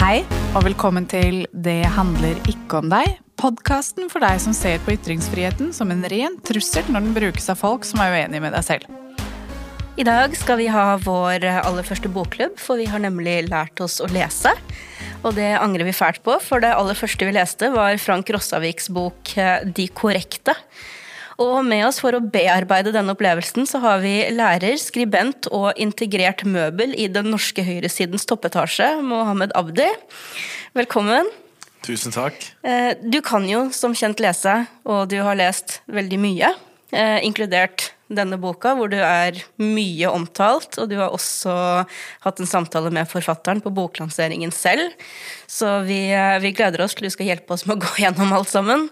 Hei, og velkommen til Det handler ikke om deg. Podkasten for deg som ser på ytringsfriheten som en ren trussel når den brukes av folk som er uenig med deg selv. I dag skal vi ha vår aller første bokklubb, for vi har nemlig lært oss å lese. Og det angrer vi fælt på, for det aller første vi leste, var Frank Rossaviks bok eh, De korrekte. Og med oss for å bearbeide denne opplevelsen, så har vi lærer, skribent og integrert møbel i den norske høyresidens toppetasje, Mohammed Abdi. Velkommen. Tusen takk. Eh, du kan jo som kjent lese, og du har lest veldig mye, eh, inkludert denne boka, hvor du er mye omtalt, og du har også hatt en samtale med forfatteren på boklanseringen selv. Så vi, eh, vi gleder oss til du skal hjelpe oss med å gå gjennom alt sammen.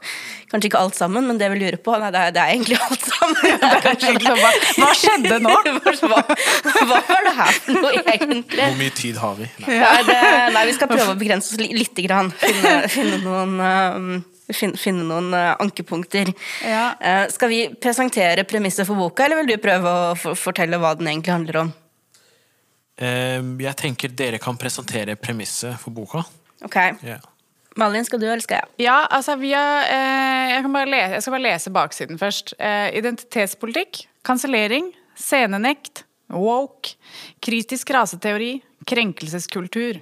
Kanskje ikke alt sammen, men det vi lurer på Nei, det er, det er egentlig alt sammen. hva, hva, skjedde nå? hva, hva, var det her for noe, egentlig? Hvor mye tid har vi? Nei, nei, det, nei vi skal prøve å begrense oss lite grann. Finne, finne noen um, finne noen uh, ankepunkter. Ja. Uh, skal vi presentere premisset for boka, eller vil du prøve å fortelle hva den egentlig handler om? Uh, jeg tenker dere kan presentere premisset for boka. Ok. Yeah. Malin, skal du eller skal jeg? Ja, altså vi har, eh, jeg, lese, jeg, skal bare lese baksiden først. Eh, identitetspolitikk, kansellering, scenenekt, woke, kritisk raseteori, krenkelseskultur.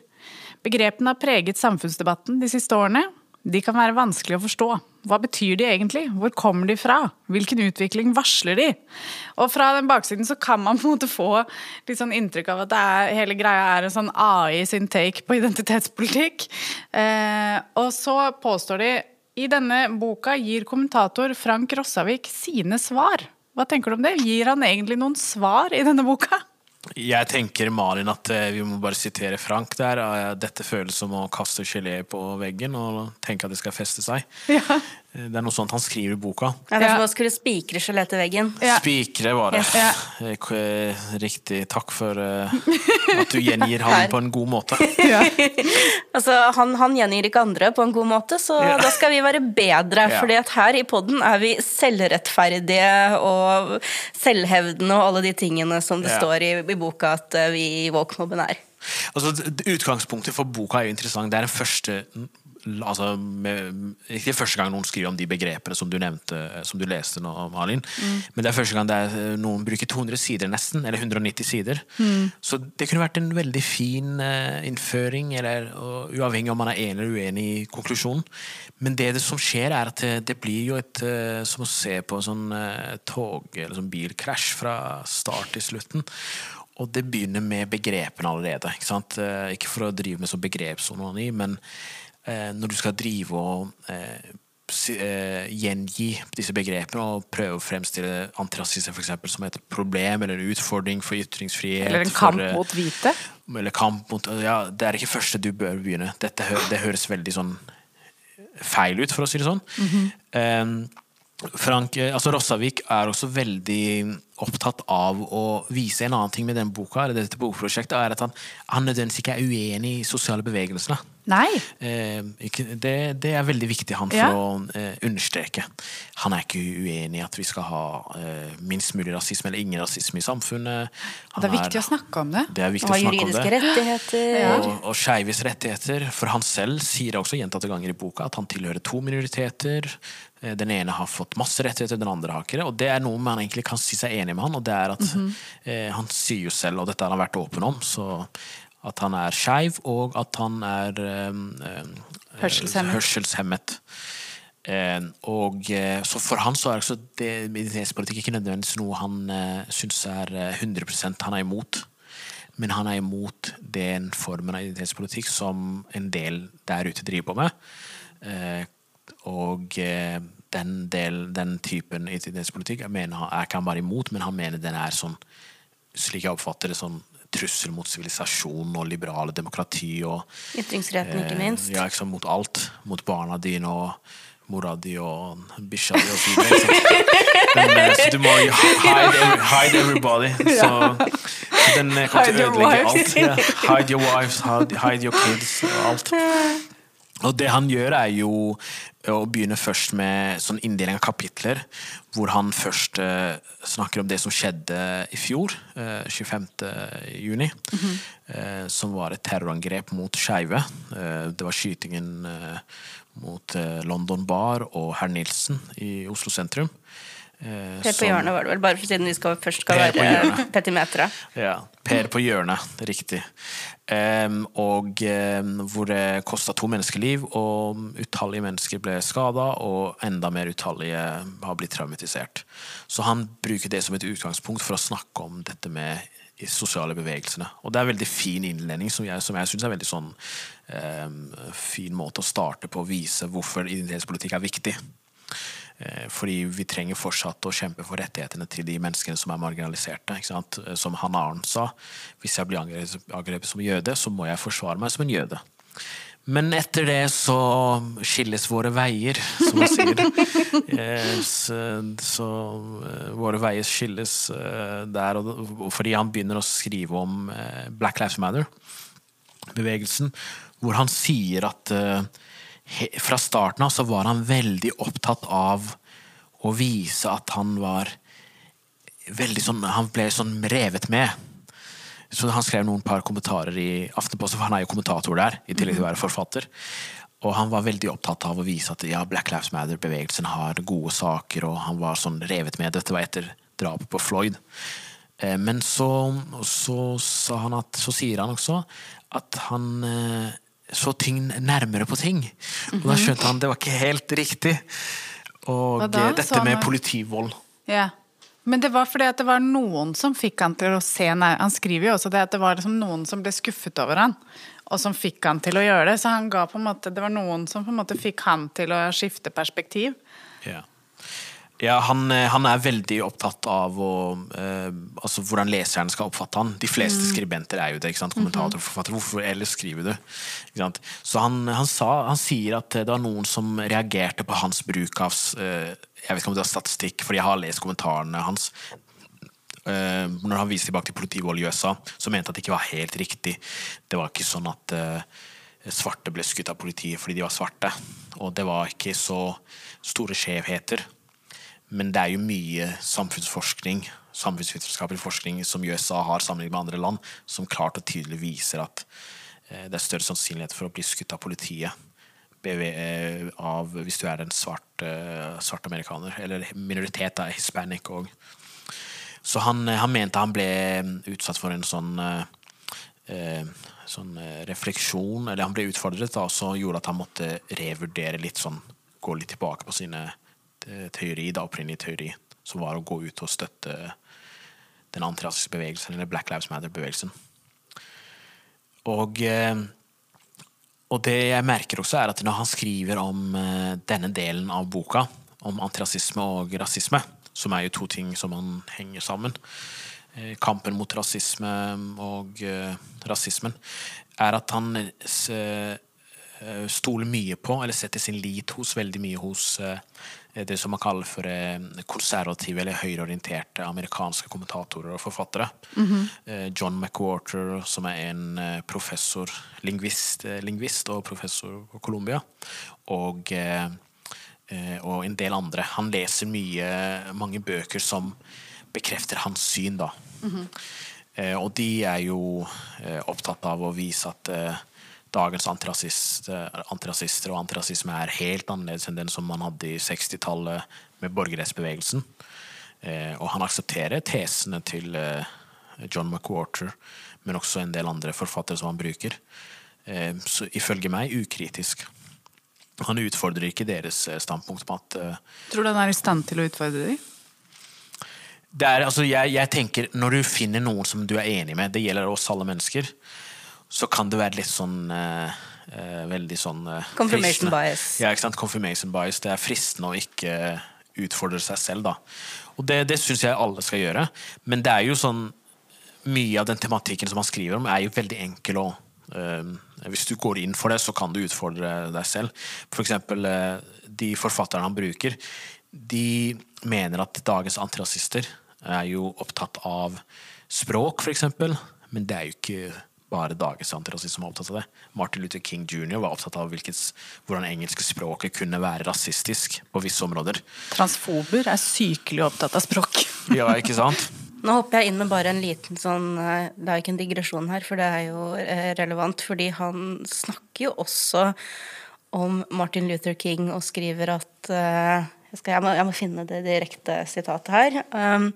Begrepene har preget samfunnsdebatten de siste årene, de kan være vanskelig å forstå. Hva betyr de egentlig? Hvor kommer de fra? Hvilken utvikling varsler de? Og fra den baksiden så kan man på en måte få litt sånn inntrykk av at er, hele greia er en sånn AI sin take på identitetspolitikk. Eh, og så påstår de i denne boka gir kommentator Frank Rossavik sine svar. Hva tenker du om det? Gir han egentlig noen svar i denne boka? Jeg tenker Malin at eh, vi må bare sitere Frank der. Dette føles som å kaste gelé på veggen og tenke at det skal feste seg. Ja. Eh, det er noe sånt han skriver i boka. Ja, det er som å skulle spikre gelé til veggen. Ja. Spikre var det. Ja. Eh, riktig. Takk for at du gjengir han på en god måte. altså, han, han, gjengir ikke andre på en god måte, så da skal vi være bedre. Ja. fordi at her i poden er vi selvrettferdige og selvhevdende og alle de tingene som det står i, i boka at vi i Woke-mobben er. Altså, Utgangspunktet for boka er jo interessant. Det er den første altså, med, Ikke første gang noen skriver om de begrepene som du nevnte, som du leste nå, Malin. Mm. Men det er første gang er, eh, noen bruker 200 sider, nesten. Eller 190 sider. Mm. Så det kunne vært en veldig fin uh, innføring, eller, uh, uavhengig om man er enig eller uenig i konklusjonen. Men det, det som skjer, er at det, det blir jo et uh, som å se på sånn tog- eller sånn bilkrasj fra start til slutten. Og det begynner med begrepene allerede. Ikke, sant? ikke for å drive med sånn begrepsonani, men Eh, når du skal drive og eh, eh, gjengi disse begrepene og prøve å fremstille antirasisme for som et problem eller en utfordring for ytringsfrihet. Eller en kamp for, mot hvite. Eller kamp mot, ja, Det er ikke første du bør begynne. Dette det høres veldig sånn feil ut, for å si det sånn. Mm -hmm. um, Frank, altså Rossavik er også veldig opptatt av å vise en annen ting med denne boka, eller dette bokprosjektet, er at han, han nødvendigvis ikke er uenig i sosiale bevegelsene. Nei. Eh, det, det, er veldig viktig han for ja. å eh, understreke. Han er ikke uenig i at vi skal ha eh, minst mulig rasisme eller ingen rasisme i samfunnet. Han det er viktig er, å snakke om det. Det er viktig å snakke om det. rettigheter. Ja. Og, og skeives rettigheter. For han selv sier også gjentatte ganger i boka at han tilhører to minoriteter. Eh, den ene har fått masse rettigheter, den andre har ikke det. Og det er noe man egentlig kan si seg enig med han, og det er at mm -hmm. eh, han sier jo selv, og dette har han vært åpen om, så at han er skeiv, og at han er øh, hørselshemmet. hørselshemmet. Eh, og, eh, så for han så er altså det identitetspolitikk ikke nødvendigvis noe han uh, syns er 100 eh, han er imot. Men han er imot den formen av identitetspolitikk som en del der ute driver på med. Eh, og eh, den, del, den typen identitetspolitikk jeg mener, er ikke han bare imot, men han mener den er sånn, slik jeg oppfatter det, sånn trussel mot sivilisasjon og liberale demokrati. og Ytringsretten, ikke minst. Ja, ikke sant, mot alt. Mot barna dine og mora di og bikkja di og så videre. Eh, så du må hide, hide everybody. Så, så den kommer til å ødelegge alt. Yeah. Hide your wives, hide, hide your kids og alt. Og det han gjør, er jo å begynne først med sånn inndeling av kapitler, hvor han først uh, snakker om det som skjedde i fjor, uh, 25. juni, eh, som var et terrorangrep mot skeive. Eh, det var skytingen eh, mot eh, London Bar og herr Nilsen i Oslo sentrum. Eh, Per på hjørnet var det vel, bare for siden vi skal, først skal være petimetere. Ja, Per på hjørnet, riktig. Um, og um, hvor det kosta to menneskeliv, og utallige mennesker ble skada, og enda mer utallige har blitt traumatisert. Så han bruker det som et utgangspunkt for å snakke om dette med sosiale bevegelsene. Og det er en veldig fin innledning, som jeg, som jeg syns er veldig sånn um, fin måte å starte på å vise hvorfor identitetspolitikk er viktig. Eh, Fordi vi trenger fortsatt å kjempe for rettighetene til de menneskene som er marginaliserte. Eh, Som Hanne Arn sa, hvis jeg blir angrepet, som jøde, så må jeg forsvare meg som en jøde. Men etter det så skilles våre veier, som man sier. Eh, Så, så våre veier skilles der, fordi han begynner å skrive om Black Lives Matter-bevegelsen, hvor han sier at fra starten av så var han veldig opptatt av å vise at han var veldig sånn Han ble sånn revet med. Så han skrev noen par kommentarer i Aftenposten, for han er jo kommentator der, i tillegg til å være forfatter. Og han var veldig opptatt av å vise at ja, Black Lives Matter-bevegelsen har gode saker, og han var sånn revet med. Dette var etter drapet på Floyd. Eh, Men så, så, han at, så sier han også at han eh, så ting nærmere på ting. Og da skjønte han det var ikke helt riktig. Og da? eh, dette med politivold. Ja. Men det var fordi at det var noen som fikk han til å se nær... Han skriver jo også det at det var liksom noen som ble skuffet over han, og som fikk han til å gjøre det. Så han ga på en måte, det var noen som på en måte fikk han til å skifte perspektiv. Ja, ja han, eh, han er veldig opptatt av å, eh, altså hvordan leseren skal oppfatte han. De fleste skribenter er jo det. ikke sant? Kommentator, forfatter. Hvorfor ellers skriver du? Ikke sant? Så han, han, sa, han sier at det var noen som reagerte på hans bruk av eh, Jeg vet ikke om det var statistikk, fordi jeg har lest kommentarene hans. Eh, når han viser tilbake til politivold i USA, så mente at det ikke var helt riktig. Det var ikke sånn at eh, svarte ble skutt av politiet fordi de var svarte. Og det var ikke så store skjevheter. Men det er jo mye samfunnsforskning, samfunnsvitenskapelig forskning som USA har sammenlignet med andre land, som klart og tydelig viser at eh, det er større sannsynlighet for å bli skutt av politiet eh, av, hvis du er en svart, eh, svart amerikaner, eller minoritet, da, hispanic òg. Så han, han mente han ble utsatt for en sånn sånn refleksjon, eller han ble utfordret, da, så gjorde at han måtte revurdere litt sånn, gå litt tilbake på sine teori, da, opprinnelig teori, som var å gå ut og støtte den antirasiske bevegelsen, eller Black Lives Matter-bevegelsen. Og, eh, og det jeg merker også, er at når han skriver om eh, denne delen av boka, om antirasisme og rasisme, som er jo to ting som man henger sammen, eh, kampen mot rasisme og eh, rasismen, er at han eh, stoler mye på, eller setter sin lit hos, veldig mye hos eh, det som man kaller for eh, konservative eller høyreorienterte amerikanske kommentatorer og forfattere. Eh, John McWhorter, som er en eh, professor, lingvist, eh, lingvist og professor på Columbia, og, eh, eh, og en del andre. Han leser mye, mange bøker som bekrefter hans syn, da. Eh, og de er jo eh, opptatt av å vise at dagens antirasist, eh, antirasister og antirasisme er helt annerledes enn den som man hadde i 60-tallet med borgerrettsbevegelsen. Eh, og han aksepterer tesene til eh, John McWhorter, men også en del andre forfattere som han bruker. Eh, så ifølge meg ukritisk. Han utfordrer ikke deres standpunkt på at Tror du han er i stand til å utfordre dem? er, altså, jeg, jeg tenker, Når du finner noen som du er enig med, det gjelder oss alle mennesker, så kan det være litt sånn eh, eh, Veldig sånn eh, Confirmation fristende. bias. Ja, ikke sant? Confirmation bias. Det er fristende å ikke utfordre seg selv, da. Og det, det syns jeg alle skal gjøre. Men det er jo sånn Mye av den tematikken som han skriver om, er jo veldig enkel å eh, Hvis du går inn for det, så kan du utfordre deg selv. For eksempel eh, de forfatterne han bruker, de mener at dagens antirasister er jo opptatt av språk, for eksempel, men det er jo ikke bare dagens antirasisme som var opptatt av det. Martin Luther King jr. var opptatt av hvilket, hvordan engelske språket kunne være rasistisk på visse områder. Transfober er sykelig opptatt av språk. Ja, ikke sant? Nå hopper jeg inn med bare en liten sånn eh, Det er jo ikke en digresjon her, for det er jo eh, relevant. Fordi han snakker jo også om Martin Luther King og skriver at eh, jeg, skal, jeg, må, jeg må finne det direkte sitatet her. Um,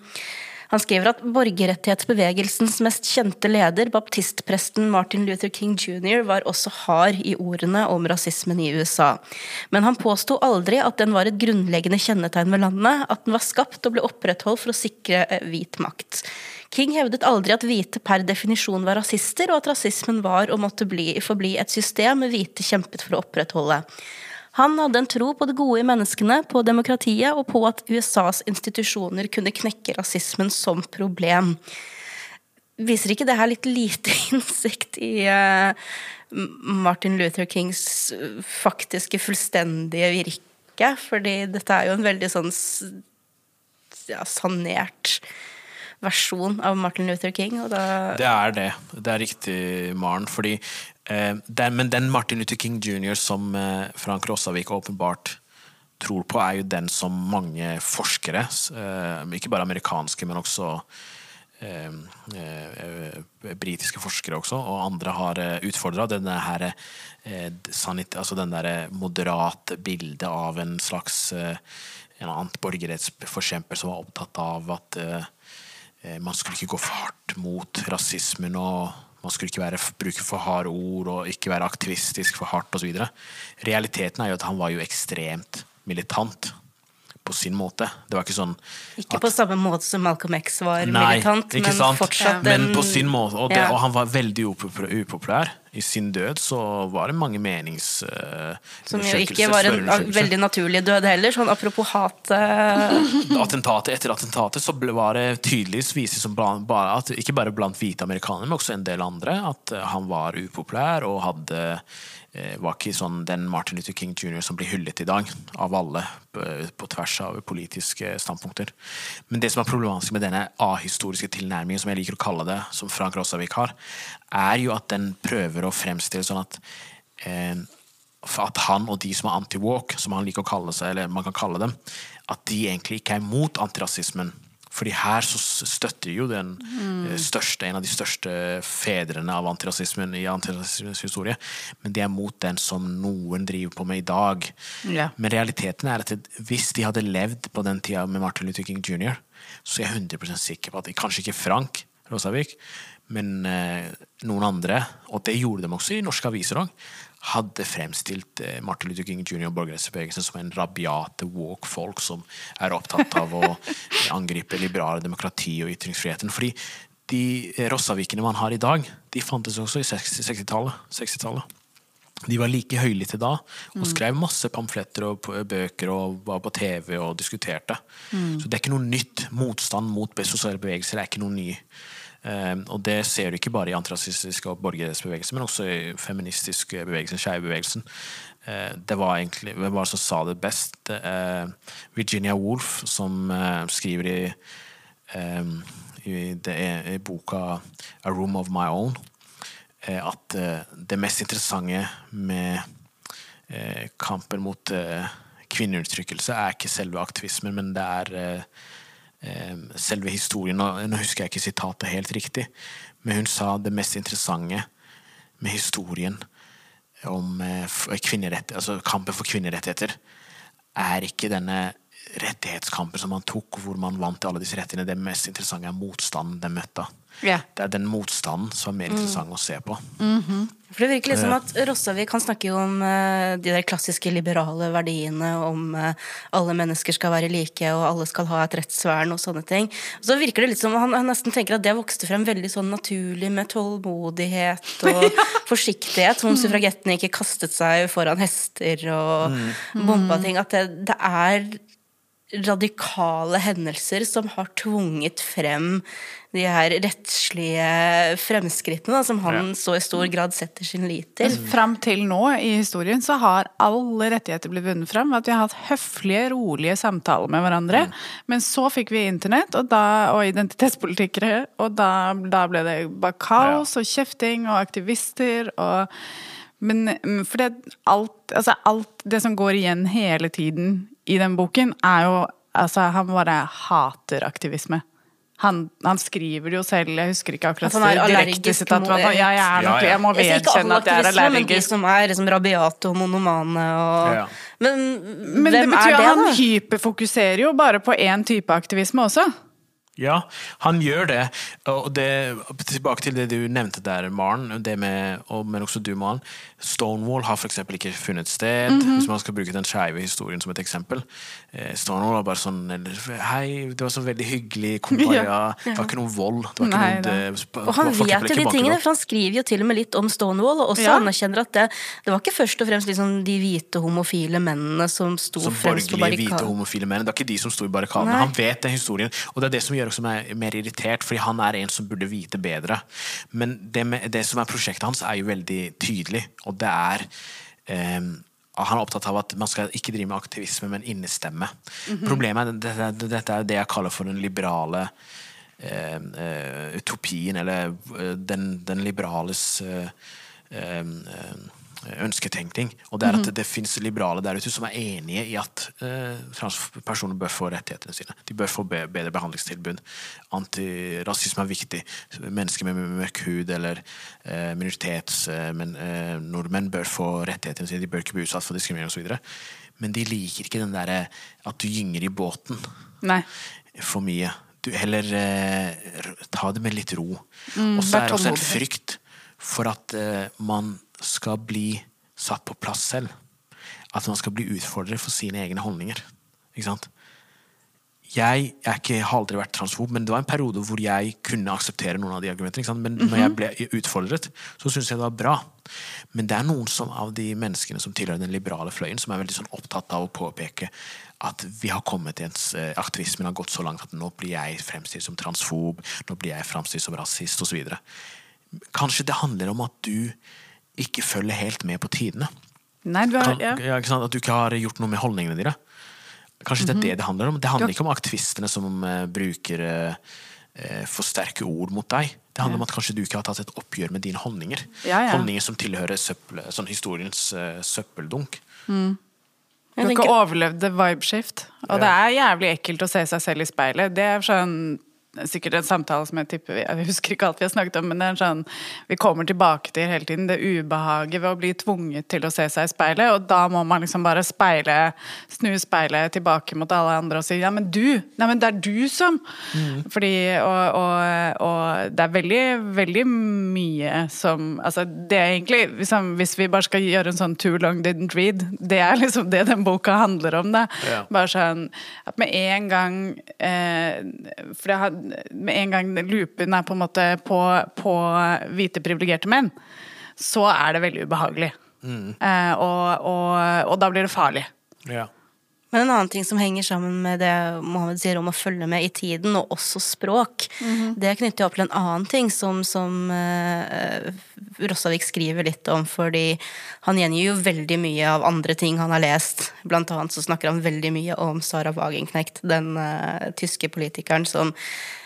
han skriver at borgerrettighetsbevegelsens mest kjente leder, baptistpresten Martin Luther King jr., var også hard i ordene om rasismen i USA. Men han påsto aldri at den var et grunnleggende kjennetegn ved landet, at den var skapt og ble opprettholdt for å sikre eh, hvit makt. King hevdet aldri at hvite per definisjon var rasister, og at rasismen var og måtte bli, forbli et system hvite kjempet for å opprettholde. Han hadde en tro på det gode i menneskene, på demokratiet og på at USAs institusjoner kunne knekke rasismen som problem. Viser ikke det her litt lite innsikt i uh, Martin Luther Kings faktiske fullstendige virke? Fordi dette er jo en veldig sånn ja, sanert versjon av Martin Luther King. Det er det. Det er riktig, Maren. Fordi Eh, den, men den Martin Luther King jr. som eh, Frank Rossavik åpenbart tror på, er jo den som mange forskere, eh, ikke bare amerikanske, men også eh, eh, britiske forskere også, og andre har eh, utfordra. Denne altså den der moderate bildet av en slags en annen borgerrettsforkjemper som var opptatt av at man skulle ikke gå for hardt mot rasismen og man skulle ikke være, bruke for harde ord og ikke være aktivistisk for hardt osv. Realiteten er jo at han var jo ekstremt militant på sin måte. Det var ikke sånn Ikke at, på samme måte som Malcolm X var nei, militant, men sant? fortsatt ja. Men på sin måte, og, det, og han var veldig upopulær. I sin død så var det mange menings... Uh, som jo ikke var en veldig naturlig død heller, sånn apropos hat Attentatet etter attentatet så var det tydeligvis vist som blant, bare, at, ikke bare blant hvite amerikanere, men også en del andre, at han var upopulær og hadde Eh, var ikke sånn den Martin Luther King jr. som blir hyllet i dag, av alle, på tvers av politiske standpunkter. Men det som er problematisk med denne ahistoriske tilnærmingen, som jeg liker å kalle det, som Frank Rossavik har, er jo at den prøver å fremstille sånn at eh, at han og de som er anti-walk, som han liker å kalle seg, eller man kan kalle dem, at de egentlig ikke er mot antirasismen. Fordi her så støtter jo den mm. største, en av de største fedrene av antirasismen i antirasismens historie. Men de er mot den som noen driver på med i dag. Ja. Men realiteten er at hvis de hadde levd på den tida med Martin Luther King jr., så er jeg 100 sikker på at Kanskje ikke Frank Rosavik, men eh, noen andre, og det gjorde de også i norske aviser òg, hadde fremstilt eh, Martin Luther King jr. og borgerrettsbevegelsen som en rabiate walk-folk som er opptatt av å angripe liberale demokrati og ytringsfriheten. Fordi de Rossavikene man har i dag, de fantes også i 60-tallet. 60 de var like høylytte da og skrev masse pamfletter og bøker og var på TV og diskuterte. Mm. Så det er ikke noe nytt. Motstand mot sosiale bevegelser er ikke noe ny. Ehm, og det ser du ikke bare i antirasistiske og borgerrettsbevegelser, men også i feministisk bevegelse, skeivebevegelsen. Ehm, det var egentlig Hvem var det som sa det best? Ehm, Virginia Woolf, som eh, skriver i, i, det, i boka A Room of My Own, eh, at eh, det mest interessante med kampen mot kvinneundertrykkelse er ikke selve aktivismen, men det er selve historien. Nå husker jeg ikke sitatet helt riktig, men hun sa det mest interessante med historien om eh, altså kampen for kvinnerettigheter er ikke denne rettighetskampen som man tok, hvor man vant alle disse rettighetene. Det mest interessante er motstanden de møtte. Yeah. Det er den motstanden som er mer interessant mm. å se på. Mm -hmm. For Det virker liksom at Rossavik han snakker jo om uh, de der klassiske liberale verdiene om uh, alle mennesker skal være like og alle skal ha et rettsvern og sånne ting. Og så virker det litt som han, han, nesten tenker at det vokste frem veldig sånn naturlig med tålmodighet og ja. forsiktighet. Som suffragettene ikke kastet seg foran hester og mm. bomba ting. At det, det er radikale hendelser som har tvunget frem de her rettslige fremskrittene da, som han Ja. så i stor grad setter sin lit til. Fram til nå i historien så har alle rettigheter blitt vunnet fram. At vi har hatt høflige, rolige samtaler med hverandre. Men så fikk vi internett og, da, og identitetspolitikere, og da, da ble det bare kaos og kjefting og aktivister og Men mm, for det alt, altså alt det som går igjen hele tiden i den boken, er jo Altså, han bare hater aktivisme. Han, han skriver det jo selv, jeg husker ikke akkurat At det direkte allergisk sitat, mot- Ja, jeg er nok. Jeg må vedkjenne at jeg er allergisk. men de som er liksom rabiate og monomane og Ja. Men, Men det betyr er at han da? hyperfokuserer jo bare på én type aktivisme også. Ja, han gjør det. Og det, tilbake til det du nevnte der, Maren, det med, og, men også du, Maren. Stonewall har f.eks. ikke funnet sted, Mhm. hvis man skal bruke den skeive historien som et eksempel. Eh, Stonewall var bare sånn Hei, det var sånn veldig hyggelig kumbaya. Ja. Det var ikke noe vold. Det var ikke Nei, noe, det, Og han vet jo de tingene, for han skriver jo til og med litt om Stonewall, og også Ja. anerkjenner at det, det var ikke først og fremst liksom de hvite homofile mennene som sto som fremst på borgerlige, hvite, barrikaden. homofile menn. Det er ikke de som sto i barrikadene. Han vet den historien, og det er det som gjør oss mer, mer irritert, fordi han er en som burde vite bedre. Men det, med, det som er prosjektet hans, er jo veldig tydelig, og det er ehm, han er opptatt av at man skal ikke drive med aktivisme, men innestemme. Problemet er dette, dette er det jeg kaller for den liberale eh, eh, utopien, eller eh, den, den liberales eh, eh, ønsketenkning. Og det er at det finnes liberale der ute som er enige i at eh, transpersoner bør få rettighetene sine. De bør få bedre behandlingstilbud. Antirasisme er viktig. Mennesker med mørk hud eller eh, minoritets... Eh, eh, bør få rettighetene sine. De bør ikke bli utsatt for diskriminering osv. Men de liker ikke den derre at du gynger i båten Nei. for mye. Du heller eh, ta det med litt ro. Mm, og så er det også en frykt for at eh, man skal bli satt på plass selv. At man skal bli utfordret for sine egne holdninger. Ikke sant? Jeg, ikke, har aldri vært transfob, men det var en periode hvor jeg kunne akseptere noen av de argumentene. Ikke sant? Men når Mhm. jeg ble utfordret, så syntes jeg det var bra. Men det er noen som, av de menneskene som tilhører den liberale fløyen, som er veldig sånn opptatt av å påpeke at vi har kommet til en eh, Aktivismen har gått så langt at nå blir jeg fremstilt som transfob, nå blir jeg fremstilt som rasist osv. Kanskje det handler om at du ikke følger helt med på tidene. Nei, du har Kan, ja. ja, ikke sant? At du ikke har gjort noe med holdningene dine. Kanskje det er Mhm. det det handler om. Det handler ikke om aktivistene som uh, bruker eh, eh, for sterke ord mot deg. Det handler om at kanskje du ikke har tatt et oppgjør med dine holdninger. Ja, ja. Holdninger som tilhører søppel, sånn historiens uh, søppeldunk. Du har ikke overlevd det vibeskift. Og det er jævlig ekkelt å se seg selv i speilet. Det er sånn Sikkert en samtale som jeg tipper vi Jeg husker ikke alt vi har snakket om, men det er en sånn vi kommer tilbake til hele tiden. Det ubehaget ved å bli tvunget til å se seg i speilet. Og da må man liksom bare speile snu speilet tilbake mot alle andre og si ja, men du! Nei, men det er du som Fordi og, og, og det er veldig, veldig mye som Altså, det er egentlig liksom, Hvis vi bare skal gjøre en sånn too long didn't read, det er liksom det den boka handler om. Da. Ja. Bare sånn at med en gang eh, For det har, med en gang loopen er på en måte på, på hvite privilegerte menn, så er det veldig ubehagelig. Eh, og, og, og da blir det farlig. Ja. Men en annen ting som henger sammen med det Mohammed sier om å følge med i tiden, og også språk, det knytter jeg opp til en annen ting som, som eh, Rossavik skriver litt om, fordi han gjengir jo veldig mye av andre ting han har lest. Blant annet så snakker han veldig mye om Sara Wagenknecht, den eh, tyske politikeren som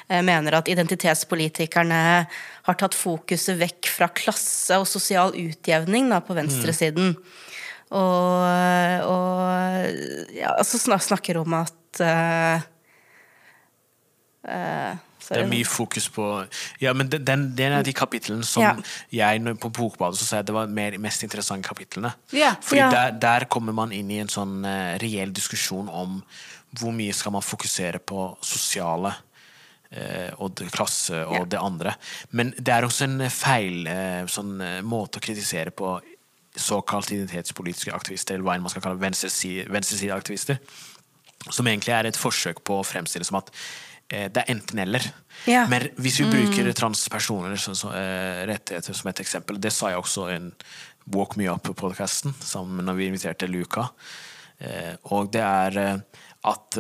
eh, mener at identitetspolitikerne har tatt fokuset vekk fra klasse og sosial utjevning da, på venstresiden. Og, og ja, altså snakker om at uh, uh, Det er mye fokus på Ja, men den, den, den er de kapitlene som Ja. jeg på Bokbadet så sa jeg det var mer, mest interessante kapitlene. Ja. Fordi Ja. Der, der kommer man inn i en sånn uh, reell diskusjon om hvor mye skal man fokusere på sosiale og det, klasse og Ja. det andre. Men det er også en feil sånn, måte å kritisere på såkalt identitetspolitiske aktivister, eller hva enn man skal kalle venstresi- venstresideaktivister. Som egentlig er et forsøk på å fremstille som at eh, det er enten-eller. Ja. Men hvis vi bruker transpersoner som, som, eh, rettigheter som et eksempel, det sa jeg også i en Walk Me Up-podkasten, når vi inviterte Luca. Eh, og det er at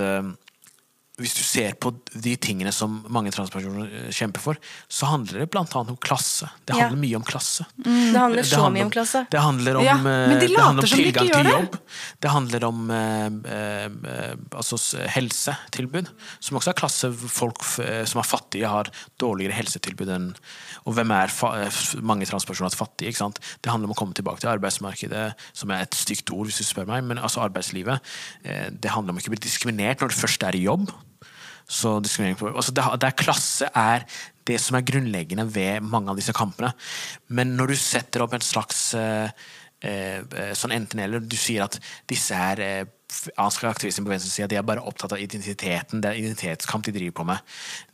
hvis du ser på de tingene som mange transpersoner eh, kjemper for, så handler det blant annet om klasse. Det Ja. handler mye om klasse. Det handler så mye om klasse. Det handler om, Ja, de eh, det handler om tilgang de til jobb. Det handler om eh, eh, altså helsetilbud, som også er klasse. Folk som er fattige, har dårligere helsetilbud enn Og hvem er mange transpersoner er fattige? Det handler om å komme tilbake til arbeidsmarkedet, som er et stygt ord, hvis du spør meg, men altså arbeidslivet. Eh, det handler om ikke å bli diskriminert når du først er i jobb. Så diskriminering på, altså det, det er klasse er det som er grunnleggende ved mange av disse kampene. Men når du setter opp en slags eh, eh, sånn enten-eller, du sier at disse her eh, f- anske aktivistene på venstresida er bare opptatt av identiteten. Det er identitetskamp de driver på med.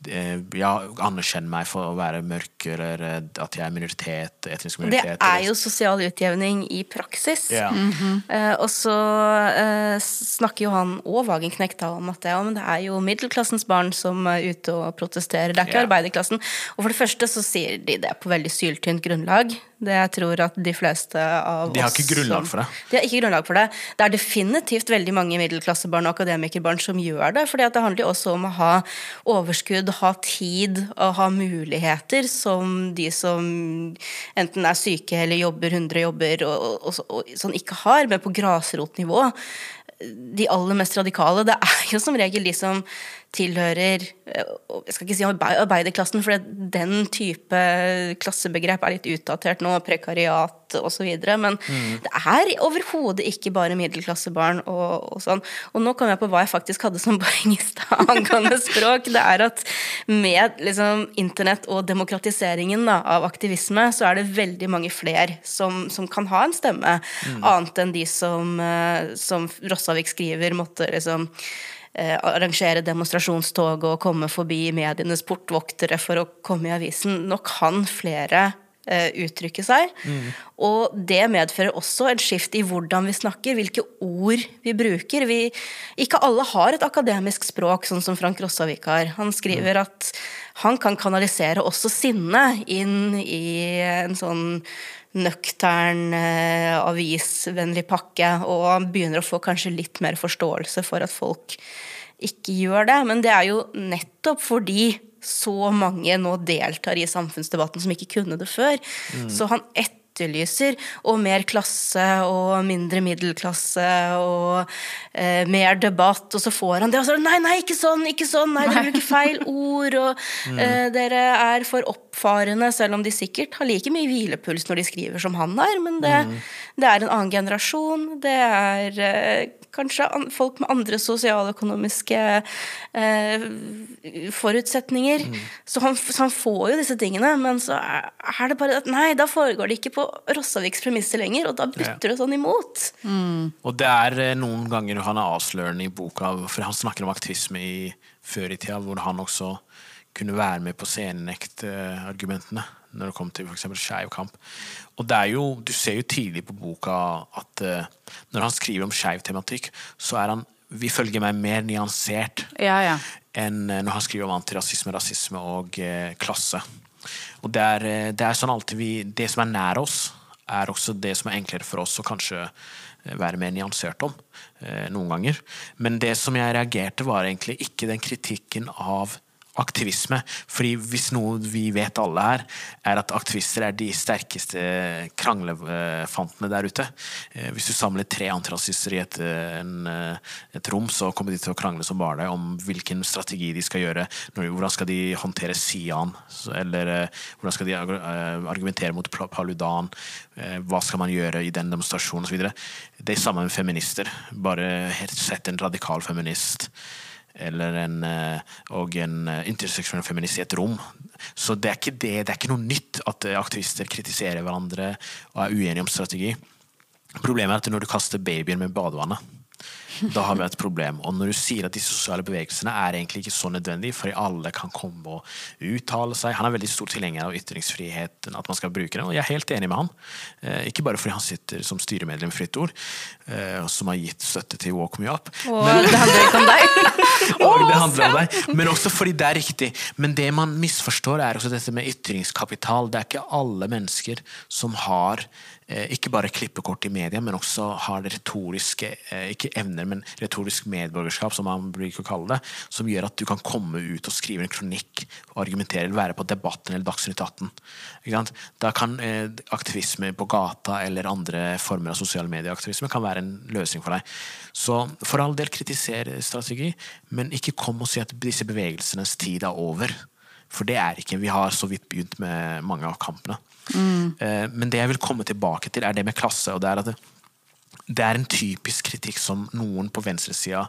Eh, Ja, anerkjenn meg for å være mørk, eller eh, at jeg er minoritet, etnisk Det er jo sosial utjevning i praksis. Ja. -hmm. og så eh, snakker jo han og Wagenknecht om at det, ja, men det er jo middelklassens barn som er ute og protesterer, det er ikke Ja. arbeiderklassen. Og for det første så sier de det på veldig syltynt grunnlag. Det jeg tror at de fleste av oss De har ikke grunnlag for det. De har ikke grunnlag for det. Det er definitivt veldig mange middelklassebarn og akademikerbarn som gjør det, fordi at det handler jo også om å ha overskudd, ha tid og ha muligheter som de som enten er syke eller jobber 100 jobber og, og, og, og sånn ikke har, men på grasrotnivå. De aller mest radikale, det er jo som regel de som tilhører eh, Jeg skal ikke si arbei- arbeiderklassen, for den type klassebegrep er litt utdatert nå, prekariat osv. Men det er overhodet ikke bare middelklassebarn og, og sånn. Og nå kom jeg på hva jeg faktisk hadde som poeng i stad angående språk. Det er at med liksom, internett og demokratiseringen da, av aktivisme, så er det veldig mange flere som, som kan ha en stemme, annet enn de som, eh, som Rossavik skriver, måtte liksom arrangere demonstrasjonstog og komme forbi medienes portvoktere for å komme i avisen. Nå kan flere eh, uttrykke seg. Og det medfører også et skift i hvordan vi snakker, hvilke ord vi bruker. Vi, ikke alle har et akademisk språk, sånn som Frank Rossavik har. Han skriver at han kan kanalisere også sinne inn i en sånn nøktern, eh, avisvennlig pakke, og begynner å få kanskje litt mer forståelse for at folk ikke gjør det. Men det er jo nettopp fordi så mange nå deltar i samfunnsdebatten som ikke kunne det før. Så han etterlyser og mer klasse og mindre middelklasse og eh, mer debatt, og så får han det, og så nei, nei, ikke sånn, ikke sånn, nei, dere bruker feil ord, og eh, dere er for oppfarende, selv om de sikkert har like mye hvilepuls når de skriver som han har, men det, det er en annen generasjon, det er eh, kanskje an folk med andre sosialøkonomiske eh, forutsetninger. Så, han, så han får jo disse tingene, men så er det bare at nei, da foregår det ikke på Rossaviks premisser lenger, og da butter det sånn imot. Og det er eh, noen ganger han er avslørende i boka, for han snakker om aktivisme i, før i tida, hvor han også kunne være med på scenenektargumentene når det kom til f.eks. skeiv kamp. Og det er jo, du ser jo tidlig på boka at uh, når han skriver om skeiv tematikk, så er han vi følger meg mer nyansert Ja, ja. enn uh, når han skriver om antirasisme, rasisme og uh, klasse. Og det er, det er sånn alltid vi Det som er nær oss, er også det som er enklere for oss å kanskje være mer nyansert om noen ganger. Men det som jeg reagerte, var egentlig ikke den kritikken av aktivisme. Fordi hvis noe vi vet alle her, er at aktivister er de sterkeste kranglefantene der ute. Eh, Hvis du samler tre antirasister i et, en, eh, et rom, så kommer de til å krangle som bare det om hvilken strategi de skal gjøre. Hvordan skal de håndtere Sian? Eller eh, hvordan skal de argumentere mot Paludan? Hva skal man gjøre i den demonstrasjonen osv. Det er samme med feminister. Bare sett en radikal feminist eller en, eh, og en eh, interseksjonell feminist i et rom. Så det er ikke det, det er ikke noe nytt at eh, aktivister kritiserer hverandre og er uenige om strategi. Problemet er at når du kaster babyen med badevannet, da har vi et problem. Og når du sier at disse sosiale bevegelsene er egentlig ikke så nødvendige, fordi alle kan komme og uttale seg Han er veldig stor tilhenger av ytringsfriheten, at man skal bruke den, og jeg er helt enig med han. Eh, ikke bare fordi han sitter som styremedlem i Fritt Ord, eh, som har gitt støtte til Walk Me Up, Og det handler ikke om deg. Og det handler om deg. Men også fordi det er riktig. Men det man misforstår, er også dette med ytringskapital. Det er ikke alle mennesker som har ikke bare klippekort i media, men også har det retoriske eh, ikke evner, men retorisk medborgerskap, som man bruker å kalle det, som gjør at du kan komme ut og skrive en kronikk og argumentere eller være på Debatten eller Dagsnytt 18. Da kan eh, aktivisme på gata eller andre former av sosiale medieaktivisme kan være en løsning for deg. Så for all del kritiser strategi, men ikke kom og si at disse bevegelsenes tid er over. For det er ikke. Vi har så vidt begynt med mange av kampene. Mm. Men det jeg vil komme tilbake til, er det med klasse. og Det er at det, det er en typisk kritikk som noen på venstresida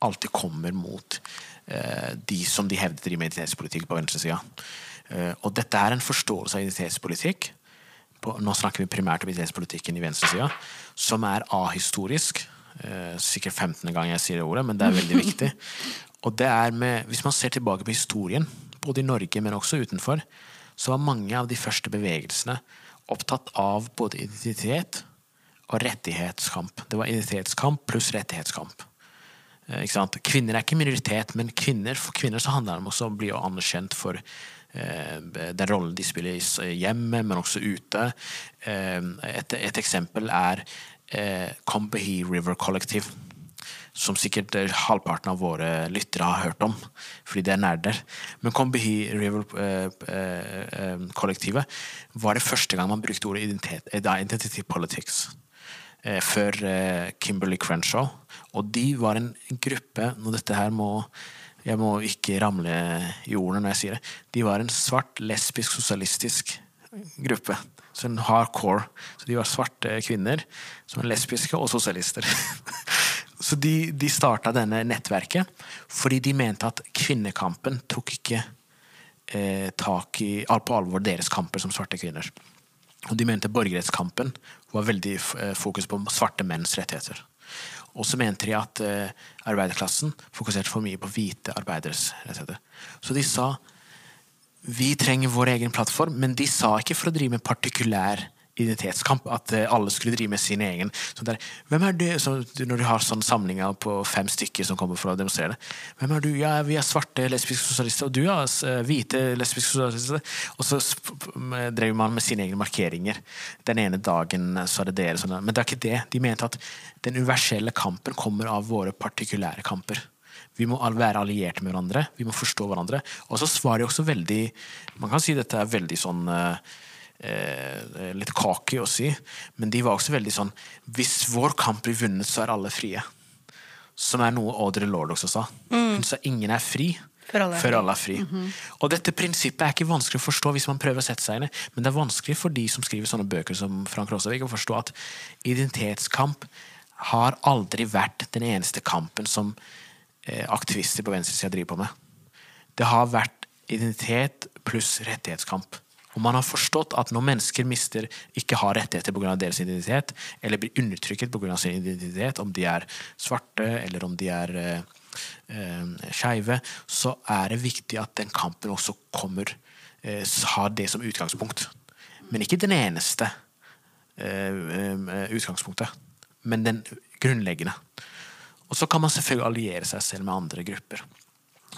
alltid kommer mot eh, de som de hevder driver med identitetspolitikk på venstresida. Eh, og dette er en forståelse av identitetspolitikk. På, nå snakker vi primært om identitetspolitikken i venstresida, som er ahistorisk. Eh, sikkert 15. gang jeg sier det ordet, men det er veldig viktig. Og det er med, Hvis man ser tilbake på historien, både i Norge, men også utenfor, så var mange av de første bevegelsene opptatt av både identitet og rettighetskamp. Det var identitetskamp pluss rettighetskamp. Eh, kvinner er ikke minoritet, men kvinner, for kvinner så handler det om å bli anerkjent for eh, den rollen de spiller i hjemmet, men også ute. Eh, et, et eksempel er Combahee River Collective. Som sikkert eh, halvparten av våre lyttere har hørt om, fordi det er nerder. Men Combehi River-kollektivet eh, eh, var det første gang man brukte ordet identitet, identity politics. Eh, før Kimberly Crenshaw. Og de var en gruppe Når dette her må jeg må ikke ramle i ordene når jeg sier det. De var en svart, lesbisk, sosialistisk gruppe sånn hardcore. Så de var svarte kvinner som var lesbiske og sosialister. Så de, de starta denne nettverket fordi de mente at kvinnekampen tok ikke eh, tak i, på alvor deres kamper som svarte kvinner. Og de mente borgerrettskampen var veldig eh, fokus på svarte menns rettigheter. Og så mente de at eh, arbeiderklassen fokuserte for mye på hvite arbeideres rettigheter. Så de sa vi trenger vår egen plattform, men de sa ikke for å drive med partikulær identitetskamp, at eh, alle skulle drive med sin egen. Der, hvem er du, Når du har sånne samlinger på fem stykker som kommer for å demonstrere Hvem er du? Ja, vi er svarte lesbiske sosialister, og du er eh, hvite lesbiske sosialister. Og så drev man med sine egne markeringer. Den ene dagen så er det dere. Sånn. Men det er ikke det. De mente at den universelle kampen kommer av våre partikulære kamper. Vi må være allierte med hverandre, vi må forstå hverandre. Og så svarer de også veldig Man kan si dette er veldig sånn eh, eh, Litt kake å si, men de var også veldig sånn Hvis vår kamp blir vunnet, så er alle frie. Som er noe Audrey Lord også sa. Mm. Hun sa ingen er fri. Før alle, før alle er fri. Mm -hmm. Og dette prinsippet er ikke vanskelig å forstå hvis man prøver å sette seg inn i men det er vanskelig for de som skriver sånne bøker som Frank Rosavik, å forstå at identitetskamp har aldri vært den eneste kampen som Eh, aktivister på venstresida driver på med. Det har vært identitet pluss rettighetskamp. Og man har forstått at når mennesker mister, ikke har rettigheter pga. deres identitet, eller blir undertrykket pga. sin identitet, om de er svarte eller om de er eh, eh, skeive, så er det viktig at den kampen også kommer eh, har det som utgangspunkt. Men ikke den eneste eh, eh utgangspunktet, men den grunnleggende. Og så kan man selvfølgelig alliere seg selv med andre grupper.